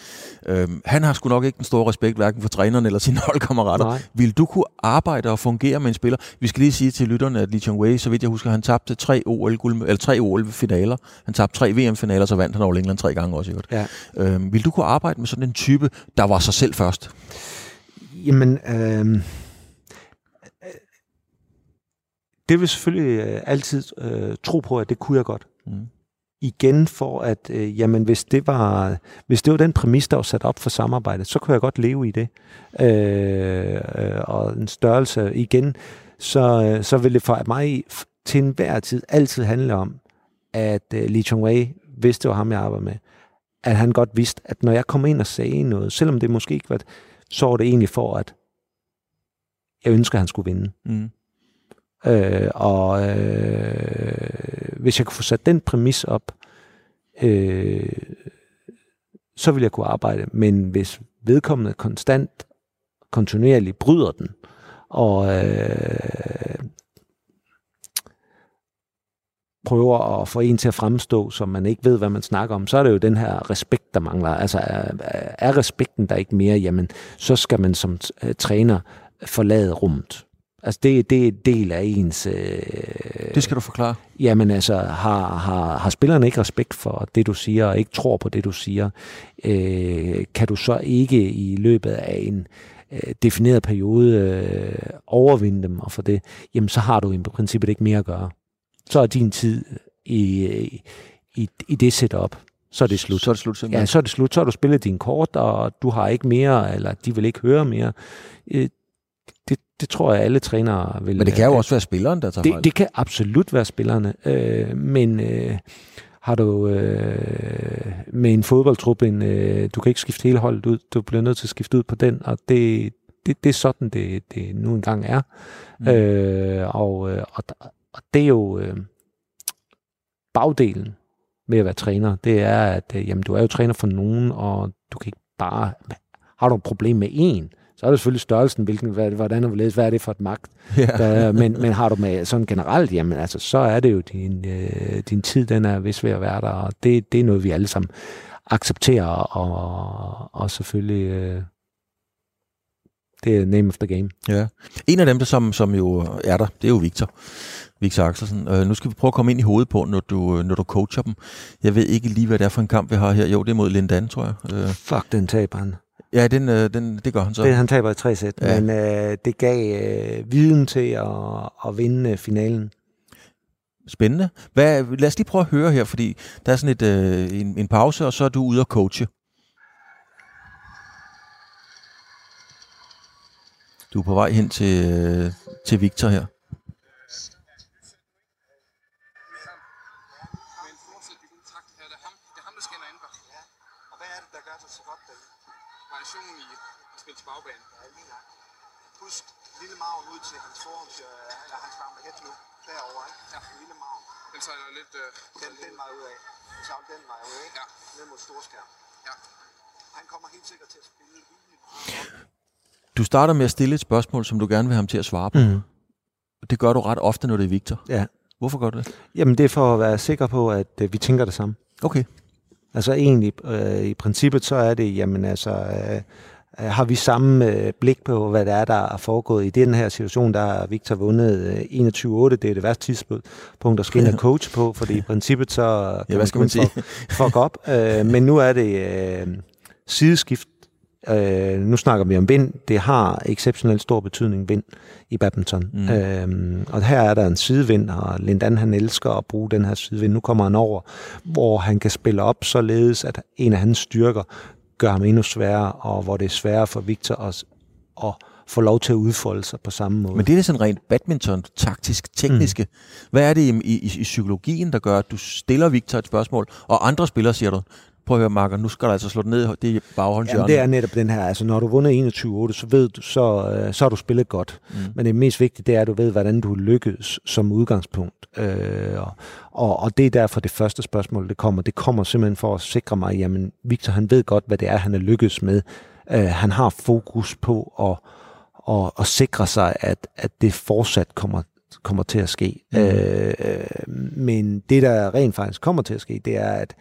Speaker 2: Øhm, han har sgu nok ikke den store respekt, hverken for træneren eller sine holdkammerater.
Speaker 5: Nej.
Speaker 2: Vil du kunne arbejde og fungere med en spiller? Vi skal lige sige til lytterne, at Lee Chung Wei, så vidt jeg husker, han tabte tre OL, -guld, eller tre OL-finaler. Han tabte tre VM-finaler, så vandt han over England tre gange også. i øvrigt.
Speaker 5: ja.
Speaker 2: Øhm, vil du kunne arbejde med sådan en type, der var sig selv først?
Speaker 5: Jamen, øh, det vil selvfølgelig øh, altid øh, tro på, at det kunne jeg godt.
Speaker 2: Mm.
Speaker 5: Igen for at, øh, jamen hvis det, var, hvis det var den præmis, der var sat op for samarbejdet, så kunne jeg godt leve i det. Øh, øh, og en størrelse igen, så, øh, så vil det for mig til enhver tid altid handle om, at øh, Lee Chung Wei, hvis det var ham, jeg arbejdede med, at han godt vidste, at når jeg kom ind og sagde noget, selvom det måske ikke var, så var det egentlig for, at jeg ønsker, at han skulle vinde.
Speaker 2: Mm.
Speaker 5: Øh, og øh, hvis jeg kunne få sat den præmis op, øh, så ville jeg kunne arbejde. Men hvis vedkommende konstant, kontinuerligt bryder den, og øh, prøver at få en til at fremstå, som man ikke ved, hvad man snakker om, så er det jo den her respekt, der mangler. Altså er, er respekten der ikke mere, jamen så skal man som øh, træner forlade rummet. Altså det, det er en del af ens... Øh,
Speaker 2: Det skal du forklare.
Speaker 5: Jamen altså, har, har, har spillerne ikke respekt for det, du siger, og ikke tror på det, du siger, øh, kan du så ikke i løbet af en øh, defineret periode øh, overvinde dem og for det, jamen så har du i princippet ikke mere at gøre. Så er din tid i, i, i det setup, så er det slut.
Speaker 2: Så er det slut simpelthen.
Speaker 5: Ja, så er det slut. Så har du spillet din kort, og du har ikke mere, eller de vil ikke høre mere. Øh, Det, det tror jeg, alle trænere vil...
Speaker 2: Men det kan jo også være spilleren, der tager fejl.
Speaker 5: Det, det kan absolut være spillerne, øh, men øh, har du øh, med en fodboldtrup, en, øh, du kan ikke skifte hele holdet ud, du bliver nødt til at skifte ud på den, og det, det, det er sådan, det, det nu engang er. Mm. Øh, og, øh, og, og det er jo øh, bagdelen med at være træner, det er, at øh, jamen, du er jo træner for nogen, og du kan ikke bare... Har du et problem med en, så er det selvfølgelig størrelsen, hvilken, hvordan og hvad er det for et magt,
Speaker 2: Ja.
Speaker 5: der, men, men har du med sådan generelt, jamen altså, så er det jo din, øh, din tid, den er vist ved at være der, og det, det er noget, vi alle sammen accepterer, og, og selvfølgelig, øh, det er name of the game.
Speaker 2: Ja. En af dem, der som, som jo er der, det er jo Victor. Victor Axelsen. Øh, nu skal vi prøve at komme ind i hovedet på, når du, når du coacher dem. Jeg ved ikke lige, hvad det er for en kamp, vi har her. Jo, det er mod Lindan, tror jeg. Øh,
Speaker 5: Fuck, den taber han.
Speaker 2: ja, den, øh, den, det gør han så.
Speaker 5: Det, han taber i tre sæt,
Speaker 2: Ja.
Speaker 5: men øh, det gav øh, viden til at, at vinde øh, finalen.
Speaker 2: Spændende. Hvad, lad os lige prøve at høre her, fordi der er sådan et, øh, en, en pause, og så er du ude at coache. Du er på vej hen til, øh, til Victor her.
Speaker 7: Men fortsæt i god takt her. Det er ham, det er ham der skinner ind på.
Speaker 6: Ja. Og hvad er det, der gør sig så godt, David?
Speaker 7: Variationen i at spille til bagbane.
Speaker 6: Ja, lige nok. Husk lille maven ud til hans forhånds, øh, eller hans gamle head nu. Derovre, ikke?
Speaker 7: Ja.
Speaker 6: En lille maven.
Speaker 7: Den sejler lidt... Øh,
Speaker 6: Den, den vej ud af. Så den vej ud, ikke?
Speaker 7: Ja.
Speaker 6: Ned mod storskærm.
Speaker 7: Ja.
Speaker 6: Han kommer helt sikkert til at spille rimelig meget.
Speaker 2: Du starter med at stille et spørgsmål, som du gerne vil have ham til at svare på.
Speaker 5: Mm.
Speaker 2: Det gør du ret ofte, når det er Victor.
Speaker 5: Ja.
Speaker 2: Hvorfor gør du det?
Speaker 5: Jamen, det er for at være sikker på, at øh, vi tænker det samme.
Speaker 2: Okay.
Speaker 5: Altså egentlig, øh, i princippet, så er det, jamen altså, øh, har vi samme øh, blik på, hvad der er, der er foregået. I den her situation, der har Victor vundet øh, 21-8. Det er det værste tidspunkt at og coach på, fordi i princippet så
Speaker 2: Ja, hvad skal man sige?
Speaker 5: fuck, fuck op. Øh, men nu er det øh, sideskift. Øh, nu snakker vi om vind. Det har exceptionelt stor betydning, vind i badminton. Mm. Øh, og her er der en sidevind, og Lindan han elsker at bruge den her sidevind. Nu kommer han over, hvor han kan spille op således, at en af hans styrker gør ham endnu sværere, og hvor det er sværere for Victor at, at få lov til at udfolde sig på samme måde.
Speaker 2: Men det er sådan rent badminton, taktisk, tekniske. Mm. Hvad er det i, i, i psykologien, der gør, at du stiller Victor et spørgsmål, og andre spillere siger du, prøv at høre, Marker, nu skal du altså slå ned, det er baghåndshjørnet.
Speaker 5: Det er netop den her, altså når du vundet 21-8, så ved du, så, øh, så har du spillet godt. Mm. Men det mest vigtige, det er, at du ved, hvordan du lykkes som udgangspunkt. Øh, og, og, det er derfor det første spørgsmål, det kommer. Det kommer simpelthen for at sikre mig, jamen Victor, han ved godt, hvad det er, han er lykkes med. Øh, han har fokus på at, og, og sikre sig, at, at det fortsat kommer kommer til at ske. Mm. Øh, men det, der rent faktisk kommer til at ske, det er, at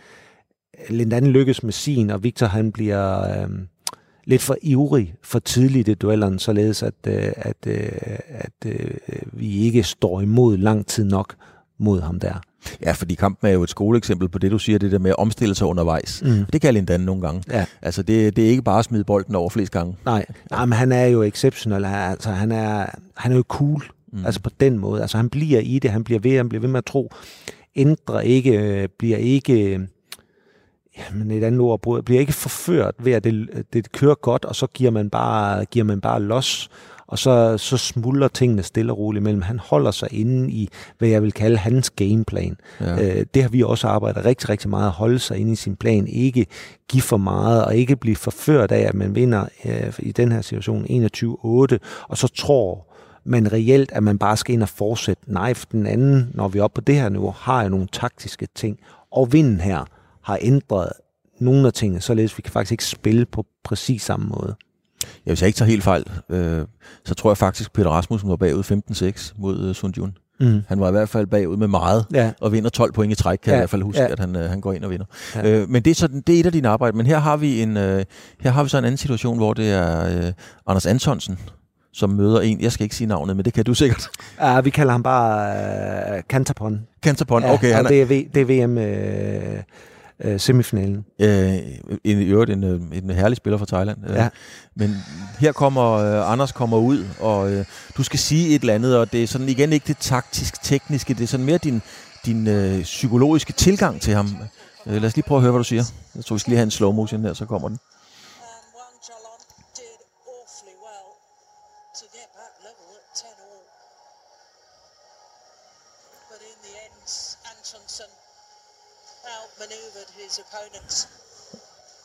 Speaker 5: Lindan lykkes med sin, og Victor han bliver øh, lidt for ivrig for tidligt i duellerne, således at, øh, at, øh, at øh, vi ikke står imod lang tid nok mod ham der.
Speaker 2: Ja, fordi kampen er jo et skoleeksempel på det, du siger, det der med at omstille sig undervejs. Mm. Det kan Lindan nogle gange.
Speaker 5: Ja.
Speaker 2: Altså, det, det er ikke bare at smide bolden over flest gange.
Speaker 5: Nej, Nej men han er jo exceptionel. Han- Altså, han er, han er jo cool. Mm. Altså på den måde. Altså han bliver i det, han bliver ved, han bliver ved med at tro. Ændrer ikke, øh, bliver ikke, øh, jamen et andet ord, bruger- bliver ikke forført ved, at det, det kører godt, og så giver man bare, giver man bare los, og så, så smuldrer tingene stille og roligt mellem. Han holder sig inde i, hvad jeg vil kalde hans gameplan.
Speaker 2: Ja.
Speaker 5: Øh, det har vi også arbejdet rigtig, rigtig meget at holde sig inde i sin plan. Ikke give for meget, og ikke blive forført af, at man vinder øh, i den her situation 21-8, og så tror man reelt, at man bare skal ind og fortsætte. Nej, for den anden, når vi er oppe på det her niveau, har jo nogle taktiske ting. Og vinden her har ændret nogle af tingene, således vi kan faktisk ikke spille på præcis samme måde.
Speaker 2: Ja, hvis jeg ikke tager helt fejl, øh, så tror jeg faktisk, Peter Rasmussen var bagud 15-6 mod øh, Sun Jun.
Speaker 5: Mm.
Speaker 2: Han var i hvert fald bagud med meget,
Speaker 5: Ja.
Speaker 2: og vinder 12 point i træk, kan ja, jeg i hvert fald huske,
Speaker 5: ja.
Speaker 2: at han, øh, han går ind og vinder.
Speaker 5: Ja.
Speaker 2: Øh, men det er, sådan, det er et af dine arbejde. Men her har vi en, øh, her har vi så en anden situation, hvor det er øh, Anders Antonsen, som møder en, jeg skal ikke sige navnet, men det kan du sikkert.
Speaker 5: Ja, vi kalder ham bare uh, Kantapon.
Speaker 2: Kantapon,
Speaker 5: Ja,
Speaker 2: okay, han er,
Speaker 5: det er, v, det er VM øh, øh, semifinalen.
Speaker 2: øh, en, i øvrigt en, øh, en herlig spiller fra Thailand. Øh,
Speaker 5: Ja.
Speaker 2: Men her kommer øh, Anders kommer ud, og øh, du skal sige et eller andet, og det er sådan igen ikke det taktisk-tekniske, det er sådan mere din, din øh, psykologiske tilgang til ham. Øh, lad os lige prøve at høre, hvad du siger. Jeg tror, vi skal lige have en slow motion her, så kommer den.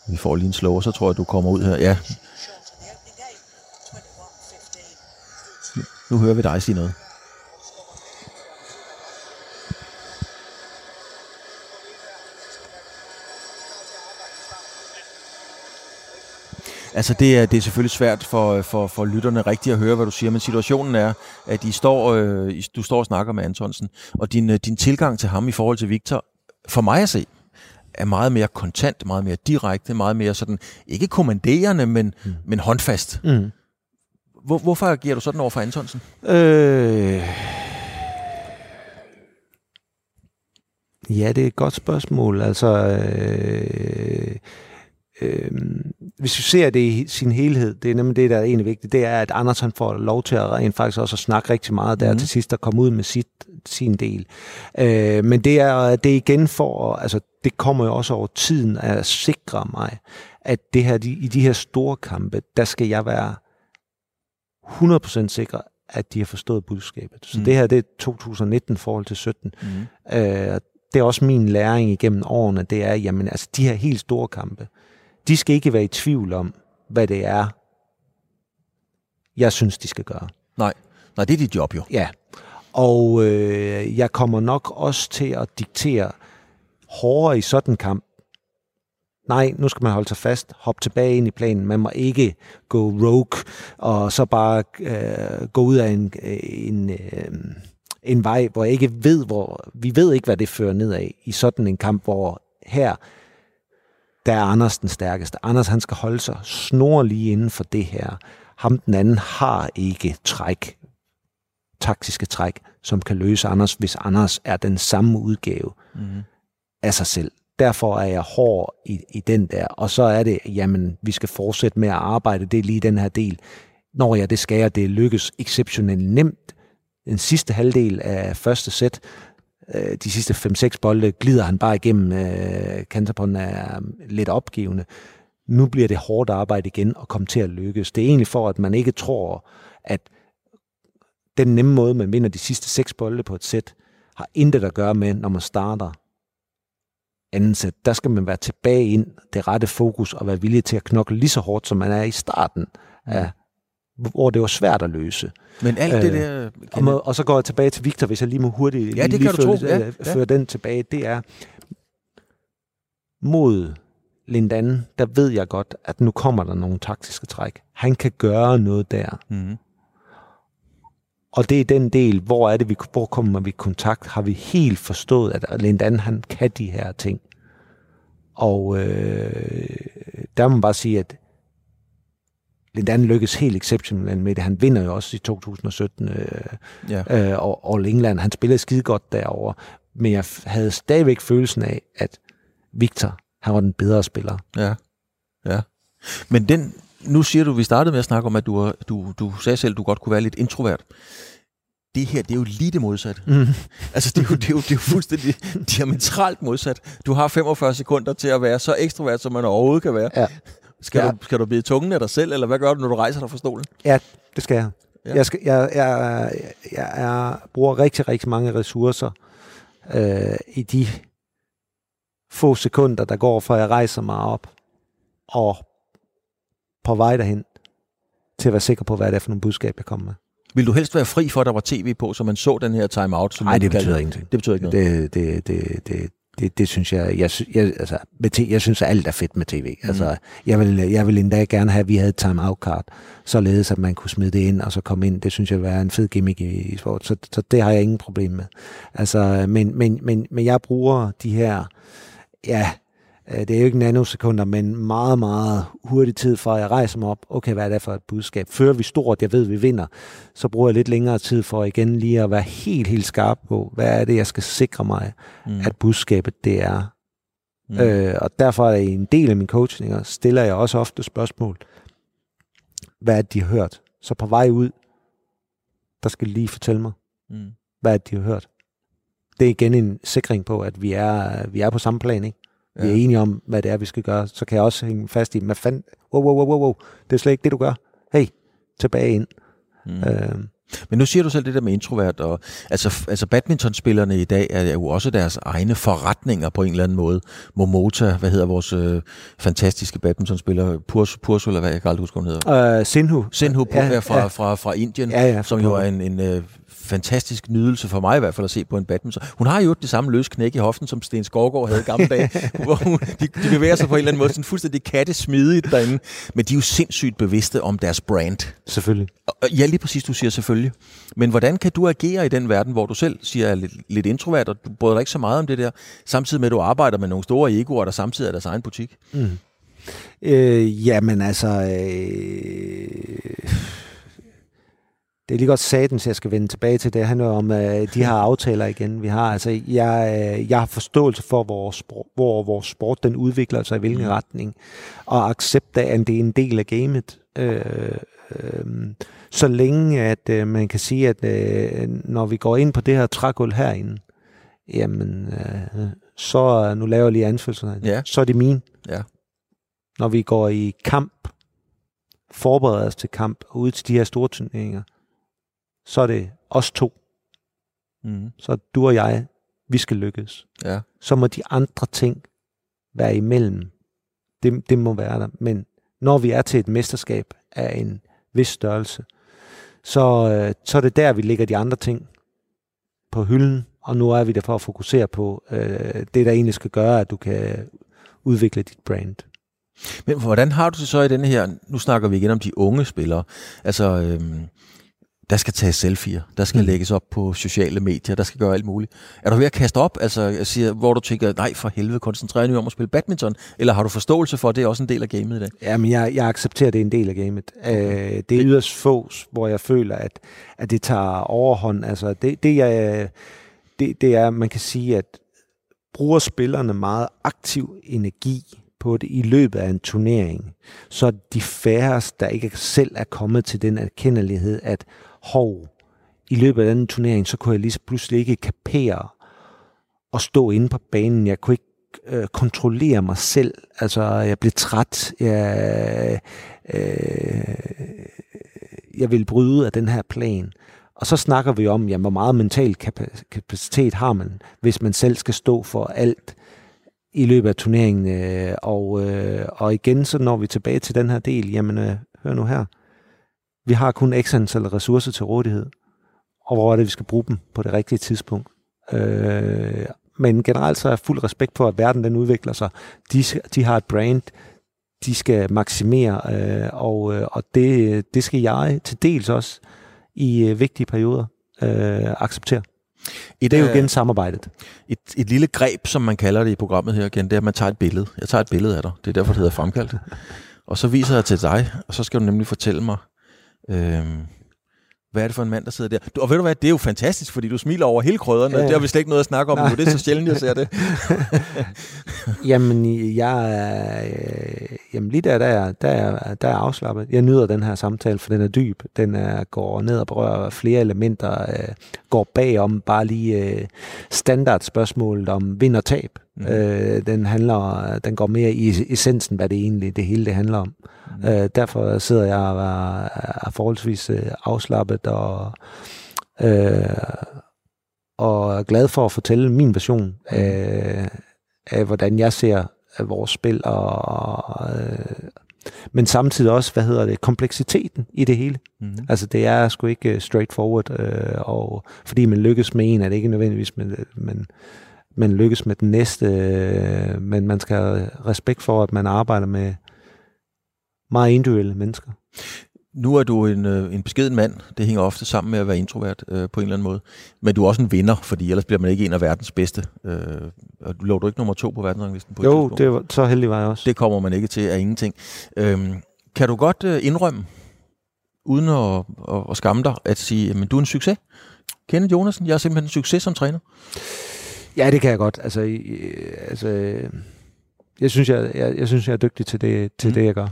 Speaker 2: Vi får lige en slow, og så tror jeg, du kommer ud her. Ja,
Speaker 8: Nu,
Speaker 2: nu hører vi dig sige noget. Altså det er, det er selvfølgelig svært for, for, for lytterne rigtigt at høre, hvad du siger, men situationen er, at I står, øh, du står og snakker med Antonsen, og din, øh, din tilgang til ham i forhold til Victor, for mig at se, er meget mere kontant, meget mere direkte, meget mere sådan, ikke kommanderende, men, mm. men håndfast.
Speaker 5: Mm.
Speaker 2: Hvor, hvorfor agerer du sådan over for Antonsen?
Speaker 5: Øh... Ja, det er et godt spørgsmål. Altså, øh... Øh... hvis vi ser det i sin helhed, det er nemlig det, der er egentlig vigtigt, det er, at Anders han får lov til at rent faktisk også at snakke rigtig meget der mm. til sidst og komme ud med sit, sin del. Øh, men det er, det er igen for, altså det kommer jo også over tiden at sikre mig, at det her, de, i de her store kampe, der skal jeg være 100% sikre, at de har forstået budskabet. Så
Speaker 2: Mm.
Speaker 5: det her, det er 2019 i forhold til 17.
Speaker 2: Mm.
Speaker 5: Øh, det er også min læring igennem årene, det er, jamen altså de her helt store kampe, de skal ikke være i tvivl om, hvad det er, jeg synes, de skal gøre.
Speaker 2: Nej, nej, det er dit job jo.
Speaker 5: Ja, og øh, jeg kommer nok også til at diktere hårdere i sådan en kamp. Nej, nu skal man holde sig fast, hoppe tilbage ind i planen. Man må ikke gå rogue, og så bare øh, gå ud af en, øh, en, øh, en vej, hvor jeg ikke ved, hvor vi ved ikke, hvad det fører nedad i sådan en kamp, hvor her, der er Anders den stærkeste. Anders, han skal holde sig snor lige inden for det her. Ham den anden har ikke træk, taktiske træk, som kan løse Anders, hvis Anders er den samme udgave mm af sig selv. Derfor er jeg hård i, i den der. Og så er det, jamen, vi skal fortsætte med at arbejde. Det er lige den her del. Når jeg det skal jeg, det lykkes exceptionelt nemt. Den sidste halvdel af første sæt, øh, de sidste 5-6 bolde, glider han bare igennem. Øh, Kantapon er mm, lidt opgivende. Nu bliver det hårdt arbejde igen og komme til at lykkes. Det er egentlig for, at man ikke tror, at den nemme måde, man vinder de sidste seks bolde på et sæt, har intet at gøre med, når man starter anden sæt. Der skal man være tilbage ind, det rette fokus, og være villig til at knokle lige så hårdt, som man er i starten af hvor det var svært at løse.
Speaker 2: Men alt det der...
Speaker 5: Øh, og, må, og så går jeg tilbage til Victor, hvis jeg lige må hurtigt
Speaker 2: Ja, det
Speaker 5: lige,
Speaker 2: du
Speaker 5: føre.
Speaker 2: Ja,
Speaker 5: øh,
Speaker 2: ja.
Speaker 5: føre den tilbage. Det er mod Lindan, der ved jeg godt, at nu kommer der nogle taktiske træk. Han kan gøre noget der.
Speaker 2: Mm.
Speaker 5: Og det er den del, hvor er det, vi, hvor kommer vi i kontakt? Har vi helt forstået, at Lindan, han kan de her ting? Og øh, der må man bare sige, at Lindan lykkes helt exceptionelt med det. Han vinder jo også i 2017 øh,
Speaker 2: Ja.
Speaker 5: øh, og All England. Han spillede skide godt derovre. Men jeg havde stadigvæk følelsen af, at Victor, han var den bedre spiller.
Speaker 2: Ja. ja. Men den, nu siger du, vi startede med at snakke om, at du, er- du, du sagde selv, at du godt kunne være lidt introvert. Det her, det er jo lige det modsatte.
Speaker 5: Mm.
Speaker 2: Altså, det er, jo, det, er jo, det er jo fuldstændig diametralt modsat. Du har 45 sekunder til at være så ekstrovert, som man overhovedet kan være.
Speaker 5: Ja.
Speaker 2: Skal,
Speaker 5: Ja.
Speaker 2: du, skal du blive tungen af dig selv, eller hvad gør du, når du rejser dig fra stolen?
Speaker 5: Ja, det skal jeg.
Speaker 2: Ja.
Speaker 5: Ja. Jeg, skal, jeg, jeg, jeg, jeg bruger rigtig, rigtig mange ressourcer øh, i de få sekunder, der går, fra jeg rejser mig op og på vej derhen til at være sikker på, hvad det er for nogle budskab, jeg kommer med.
Speaker 2: Vil du helst være fri for, at der var tv på, så man så den her timeout?
Speaker 5: Nej, det betyder ingenting.
Speaker 2: Det betyder ikke noget.
Speaker 5: Det, det, det, det, det, det synes jeg, jeg, jeg, altså, med t- jeg synes, at alt er fedt med tv. Mm. Altså, jeg, vil, jeg vil endda gerne have, at vi havde et time-out-card, således at man kunne smide det ind, og så komme ind. Det synes jeg være en fed gimmick i, i sport, så, så det har jeg ingen problem med. Altså, men, men, men, men jeg bruger de her, ja, det er jo ikke nanosekunder, men meget, meget hurtig tid fra, at jeg rejser mig op. Okay, hvad er det for et budskab? Før vi stort, jeg ved, vi vinder, så bruger jeg lidt længere tid for igen lige at være helt, helt skarp på, hvad er det, jeg skal sikre mig, mm. at budskabet det er. Mm. Øh, og derfor er i en del af mine coachninger, stiller jeg også ofte spørgsmål. Hvad er det, de har hørt? Så på vej ud, der skal lige fortælle mig,
Speaker 2: Mm.
Speaker 5: hvad er det, de har hørt. Det er igen en sikring på, at vi er, vi er på samme plan, ikke? Vi
Speaker 2: Ja.
Speaker 5: er enige om, hvad det er, vi skal gøre. Så kan jeg også hænge fast i, hvad fanden, wow, wow, wow, wow, wow, det er slet ikke det, du gør. Hey, tilbage ind.
Speaker 2: Mm.
Speaker 5: Øh,
Speaker 2: Men nu siger du selv det der med introvert, og altså, altså badmintonspillerne i dag er jo også deres egne forretninger på en eller anden måde. Momota, hvad hedder vores øh, fantastiske badmintonspiller, Purs, eller hvad jeg kan aldrig huske, hun hedder.
Speaker 5: øh, Sinhu.
Speaker 2: Senhu ja,
Speaker 5: Ja,
Speaker 2: fra,
Speaker 5: ja.
Speaker 2: fra, fra Indien,
Speaker 5: Ja, ja,
Speaker 2: som jo er en, en øh, fantastisk nydelse for mig i hvert fald at se på en badminton. Hun har jo det samme løs knæk i hoften, som Sten Skovgaard havde i gamle dage, hvor hun, de, de bevæger sig på en eller anden måde sådan fuldstændig kattesmidigt derinde. Men de er jo sindssygt bevidste om deres brand.
Speaker 5: Selvfølgelig.
Speaker 2: Og- Ja, lige præcis, du siger selvfølgelig. Men hvordan kan du agere i den verden, hvor du selv siger er lidt, lidt introvert, og du bryder dig ikke så meget om det der, samtidig med, at du arbejder med nogle store egoer, der samtidig er deres egen butik?
Speaker 5: Mm. Øh, jamen altså, øh, det er lige godt satens, jeg skal vende tilbage til. Det handler om øh, de her aftaler igen, vi har. Altså, jeg, øh, jeg har forståelse for, hvor, sport, hvor vores sport den udvikler sig i hvilken
Speaker 2: Mm.
Speaker 5: retning, og accept af, at det er en del af gamet. Øh, så længe, at øh, man kan sige, at øh, når vi går ind på det her trægulv herinde, jamen, øh, så, nu laver jeg lige anfølgelserne,
Speaker 2: Ja.
Speaker 5: så er det min
Speaker 2: Ja.
Speaker 5: når vi går i kamp, forbereder os til kamp ud til de her store turneringer, så er det os to.
Speaker 2: Mm.
Speaker 5: Så du og jeg, vi skal lykkes.
Speaker 2: Ja.
Speaker 5: Så må de andre ting være imellem. Det, det må være der. Men når vi er til et mesterskab af en vis størrelse, så, øh, så er det der, vi lægger de andre ting på hylden, og nu er vi der for at fokusere på øh, det, der egentlig skal gøre, at du kan udvikle dit brand.
Speaker 2: Men hvordan har du det så i denne her, nu snakker vi igen om de unge spillere, altså øhm, der skal tages selfies, der skal mm. lægges op på sociale medier, der skal gøre alt muligt. Er du ved at kaste op, altså, jeg siger, hvor du tænker, nej for helvede, koncentrer dig om at spille badminton, eller har du forståelse for, at det er også en del af gamet i dag?
Speaker 5: Jamen, jeg, jeg accepterer, at det er en del af gamet. Okay. Øh, det er yderst få, hvor jeg føler, at, at det tager overhånd. Altså, det, det, jeg, det, det er, man kan sige, at bruger spillerne meget aktiv energi på det i løbet af en turnering, så de færreste, der ikke selv er kommet til den erkendelighed, at hov, i løbet af den turnering, så kunne jeg lige pludselig ikke kapere og stå inde på banen. Jeg kunne ikke øh, kontrollere mig selv. Altså, jeg blev træt. Jeg, øh, jeg ville bryde af den her plan. Og så snakker vi om, jamen, hvor meget mental kapacitet har man, hvis man selv skal stå for alt i løbet af turneringen. Øh, og, øh, og igen, så når vi tilbage til den her del, jamen, øh, hør nu her. Vi har kun x antal ressourcer til rådighed. Og hvor er det, vi skal bruge dem på det rigtige tidspunkt. Øh, men generelt så er jeg fuld respekt for, at verden den udvikler sig. De, de har et brand, de skal maksimere, øh, og, øh, og det, det skal jeg til dels også i øh, vigtige perioder øh, acceptere. Et, det er jo igen samarbejdet.
Speaker 2: Et, et lille greb, som man kalder det i programmet her igen, det er, at man tager et billede. Jeg tager et billede af dig. Det er derfor, det hedder fremkaldt. Og så viser jeg til dig, og så skal du nemlig fortælle mig, øh, hvad er det for en mand, der sidder der? Du, og ved du hvad, det er jo fantastisk, fordi du smiler over hele krydderne. Ja. Det har vi slet ikke noget at snakke om nu. Det er så sjældent, jeg ser det.
Speaker 5: jamen, jeg øh, jamen, lige der, der er, der, er, der er afslappet. Jeg nyder den her samtale, for den er dyb. Den er, går ned og berører flere elementer. Øh, går bagom bare lige øh, standardspørgsmålet om vind og tab. Mm. Øh, den handler, den går mere i essensen, hvad det egentlig det hele det handler om. Mm. Øh, derfor sidder jeg og er, er forholdsvis øh, afslappet og, øh, og er glad for at fortælle min version af, af hvordan jeg ser af vores spil, og, øh, men samtidig også, hvad hedder det, kompleksiteten i det hele. Mm. Altså det er sgu ikke øh, straightforward, øh, og fordi man lykkes med en, er det ikke nødvendigvis, men, men man lykkes med den næste, øh, men man skal have respekt for, at man arbejder med meget individuelle mennesker.
Speaker 2: Nu er du en, øh, en beskeden mand. Det hænger ofte sammen med at være introvert øh, på en eller anden måde. Men du er også en vinder, fordi ellers bliver man ikke en af verdens bedste. Øh, og lå du ikke nummer to på verdensranglisten? På
Speaker 5: jo, det var, så heldig var jeg også.
Speaker 2: Det kommer man ikke til af ingenting. Øh, kan du godt øh, indrømme, uden at, at, at skamme dig, at sige, at du er en succes? Kenneth Jonasen, jeg er simpelthen en succes som træner.
Speaker 5: Ja, det kan jeg godt. Altså, altså jeg synes, jeg, jeg, jeg synes, jeg er dygtig til det, til mm. det jeg gør.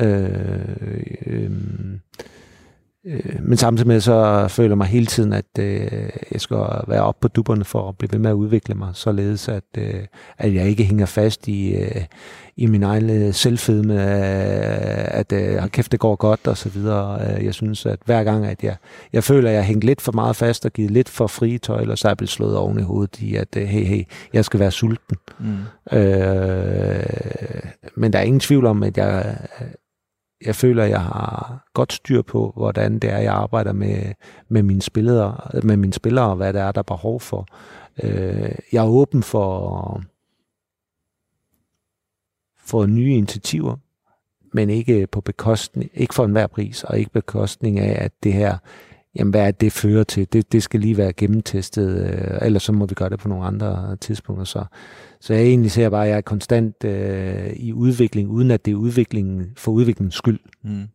Speaker 5: Øh, øh, øh, men samtidig med, så føler jeg mig hele tiden, at øh, jeg skal være oppe på dupperne for at blive ved med at udvikle mig, således at, øh, at jeg ikke hænger fast i, øh, i min egen øh, selvfedme, øh, at øh, kæft, det går godt og så videre. Øh, jeg synes, at hver gang, at jeg, jeg føler, at jeg hængt lidt for meget fast og givet lidt for frie tøjler, så er jeg blevet slået oven i hovedet i, at hey, hey, jeg skal være sulten. Mm. Øh, men der er ingen tvivl om, at jeg, jeg føler, jeg har godt styr på, hvordan det er, jeg arbejder med, med, mine, spillere, med mine spillere, og hvad det er, der er behov for. Øh, jeg er åben for, for nye initiativer, men ikke på bekostning, ikke for enhver pris, og ikke bekostning af, at det her, jamen hvad er det fører til? Det, det skal lige være gennemtestet, øh, ellers så må vi gøre det på nogle andre tidspunkter. Så, så jeg egentlig ser bare, at jeg er konstant øh, i udvikling, uden at det er udviklingen for udviklingens skyld. Mm.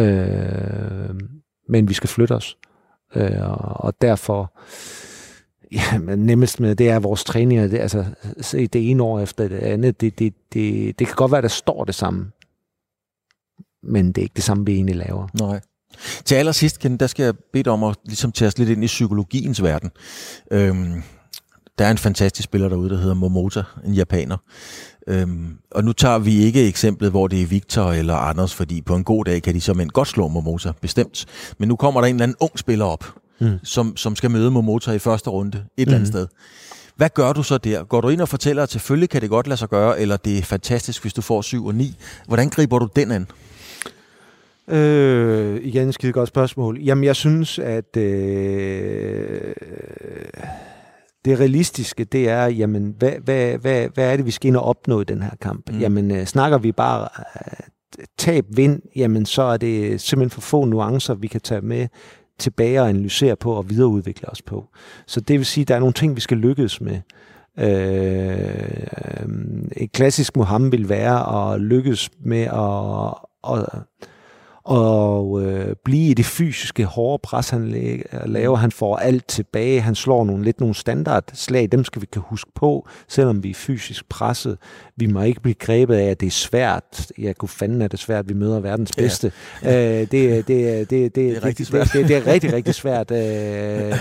Speaker 5: Øh, men vi skal flytte os. Øh, og derfor, ja, nemmest med, det er vores træninger, det, altså se det ene år efter det andet, det, det, det, det kan godt være, der står det samme, men det er ikke det samme, vi egentlig laver.
Speaker 2: Nej. Til allersidst, Ken, der skal jeg bede dig om at ligesom tage os lidt ind i psykologiens verden. Øhm, der er en fantastisk spiller derude, der hedder Momota, en japaner. Øhm, og nu tager vi ikke eksemplet, hvor det er Victor eller Anders, fordi på en god dag kan de som en godt slå Momota, bestemt. Men nu kommer der en eller anden ung spiller op, mm. som, som skal møde Momota i første runde et mm. eller andet mm. sted. Hvad gør du så der? Går du ind og fortæller, at selvfølgelig kan det godt lade sig gøre, eller det er fantastisk, hvis du får 7 og 9? Hvordan griber du den an?
Speaker 5: Øh, igen et skide godt spørgsmål. Jamen, jeg synes, at øh, det realistiske, det er, jamen, hvad, hvad, hvad, hvad er det, vi skal ind og opnå i den her kamp? Mm. Jamen, øh, snakker vi bare øh, tab, vind, jamen, så er det simpelthen for få nuancer, vi kan tage med tilbage og analysere på og videreudvikle os på. Så det vil sige, at der er nogle ting, vi skal lykkes med. Øh, et klassisk Mohammed vil være at lykkes med at, at og øh, blive i det fysiske hårde pres, han laver. Han får alt tilbage. Han slår nogle lidt nogle standardslag. Dem skal vi kan huske på, selvom vi er fysisk presset. Vi må ikke blive grebet af, at det er svært. Jeg kunne fanden, at det er svært, vi møder verdens bedste. Ja. Øh, det, det, det, det, det, er rigtig svært. Det, det, det er rigtig, rigtig svært. Øh,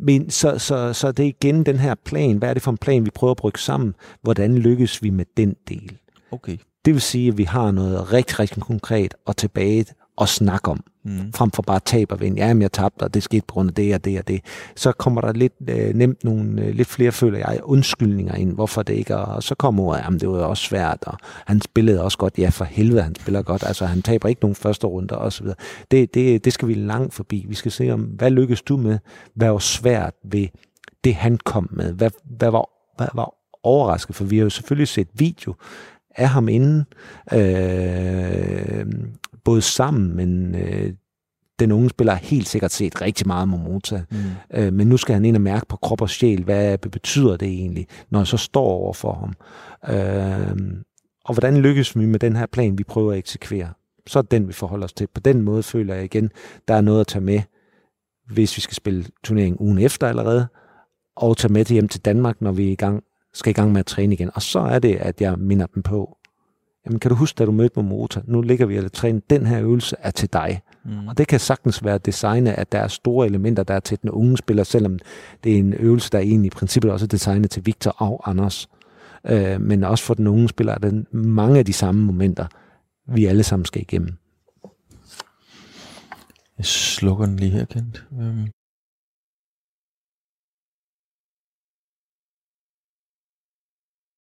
Speaker 5: men så, så, så det er igen den her plan. Hvad er det for en plan, vi prøver at brygge sammen? Hvordan lykkes vi med den del?
Speaker 2: Okay.
Speaker 5: Det vil sige, at vi har noget rigtig, rigtig konkret og tilbage at snakke om, mm. frem for bare tab og vind. Jamen, jeg tabte, og det skete på grund af det og det og det. Så kommer der lidt øh, nemt nogle, øh, lidt flere, føler jeg, undskyldninger ind, hvorfor det ikke, og så kommer ordet, jamen, det var også svært, og han spillede også godt. Ja, for helvede, han spiller godt. Altså, han taber ikke nogen første runder, og så videre. Det, det, det skal vi langt forbi. Vi skal se om, hvad lykkes du med? Hvad var svært ved det, han kom med? Hvad, hvad var, hvad var overrasket? For vi har jo selvfølgelig set video af ham inden, øh, både sammen, men øh, den unge spiller har helt sikkert set rigtig meget Momota. Mm. Øh, men nu skal han ind og mærke på krop og sjæl, hvad betyder det egentlig, når jeg så står over for ham. Øh, og hvordan lykkes vi med den her plan, vi prøver at eksekvere? Så er den, vi forholder os til. På den måde føler jeg igen, der er noget at tage med, hvis vi skal spille turneringen ugen efter allerede, og tage med til hjem til Danmark, når vi er i gang skal i gang med at træne igen. Og så er det, at jeg minder dem på, jamen kan du huske, da du mødte mig motor, nu ligger vi og træne, den her øvelse er til dig. Mm. Og det kan sagtens være designet, at der er store elementer, der er til den unge spiller, selvom det er en øvelse, der er egentlig i princippet også er designet til Victor og Anders. Øh, men også for den unge spiller er der mange af de samme momenter, vi alle sammen skal igennem.
Speaker 2: Jeg slukker den lige her, Kent. Øhm.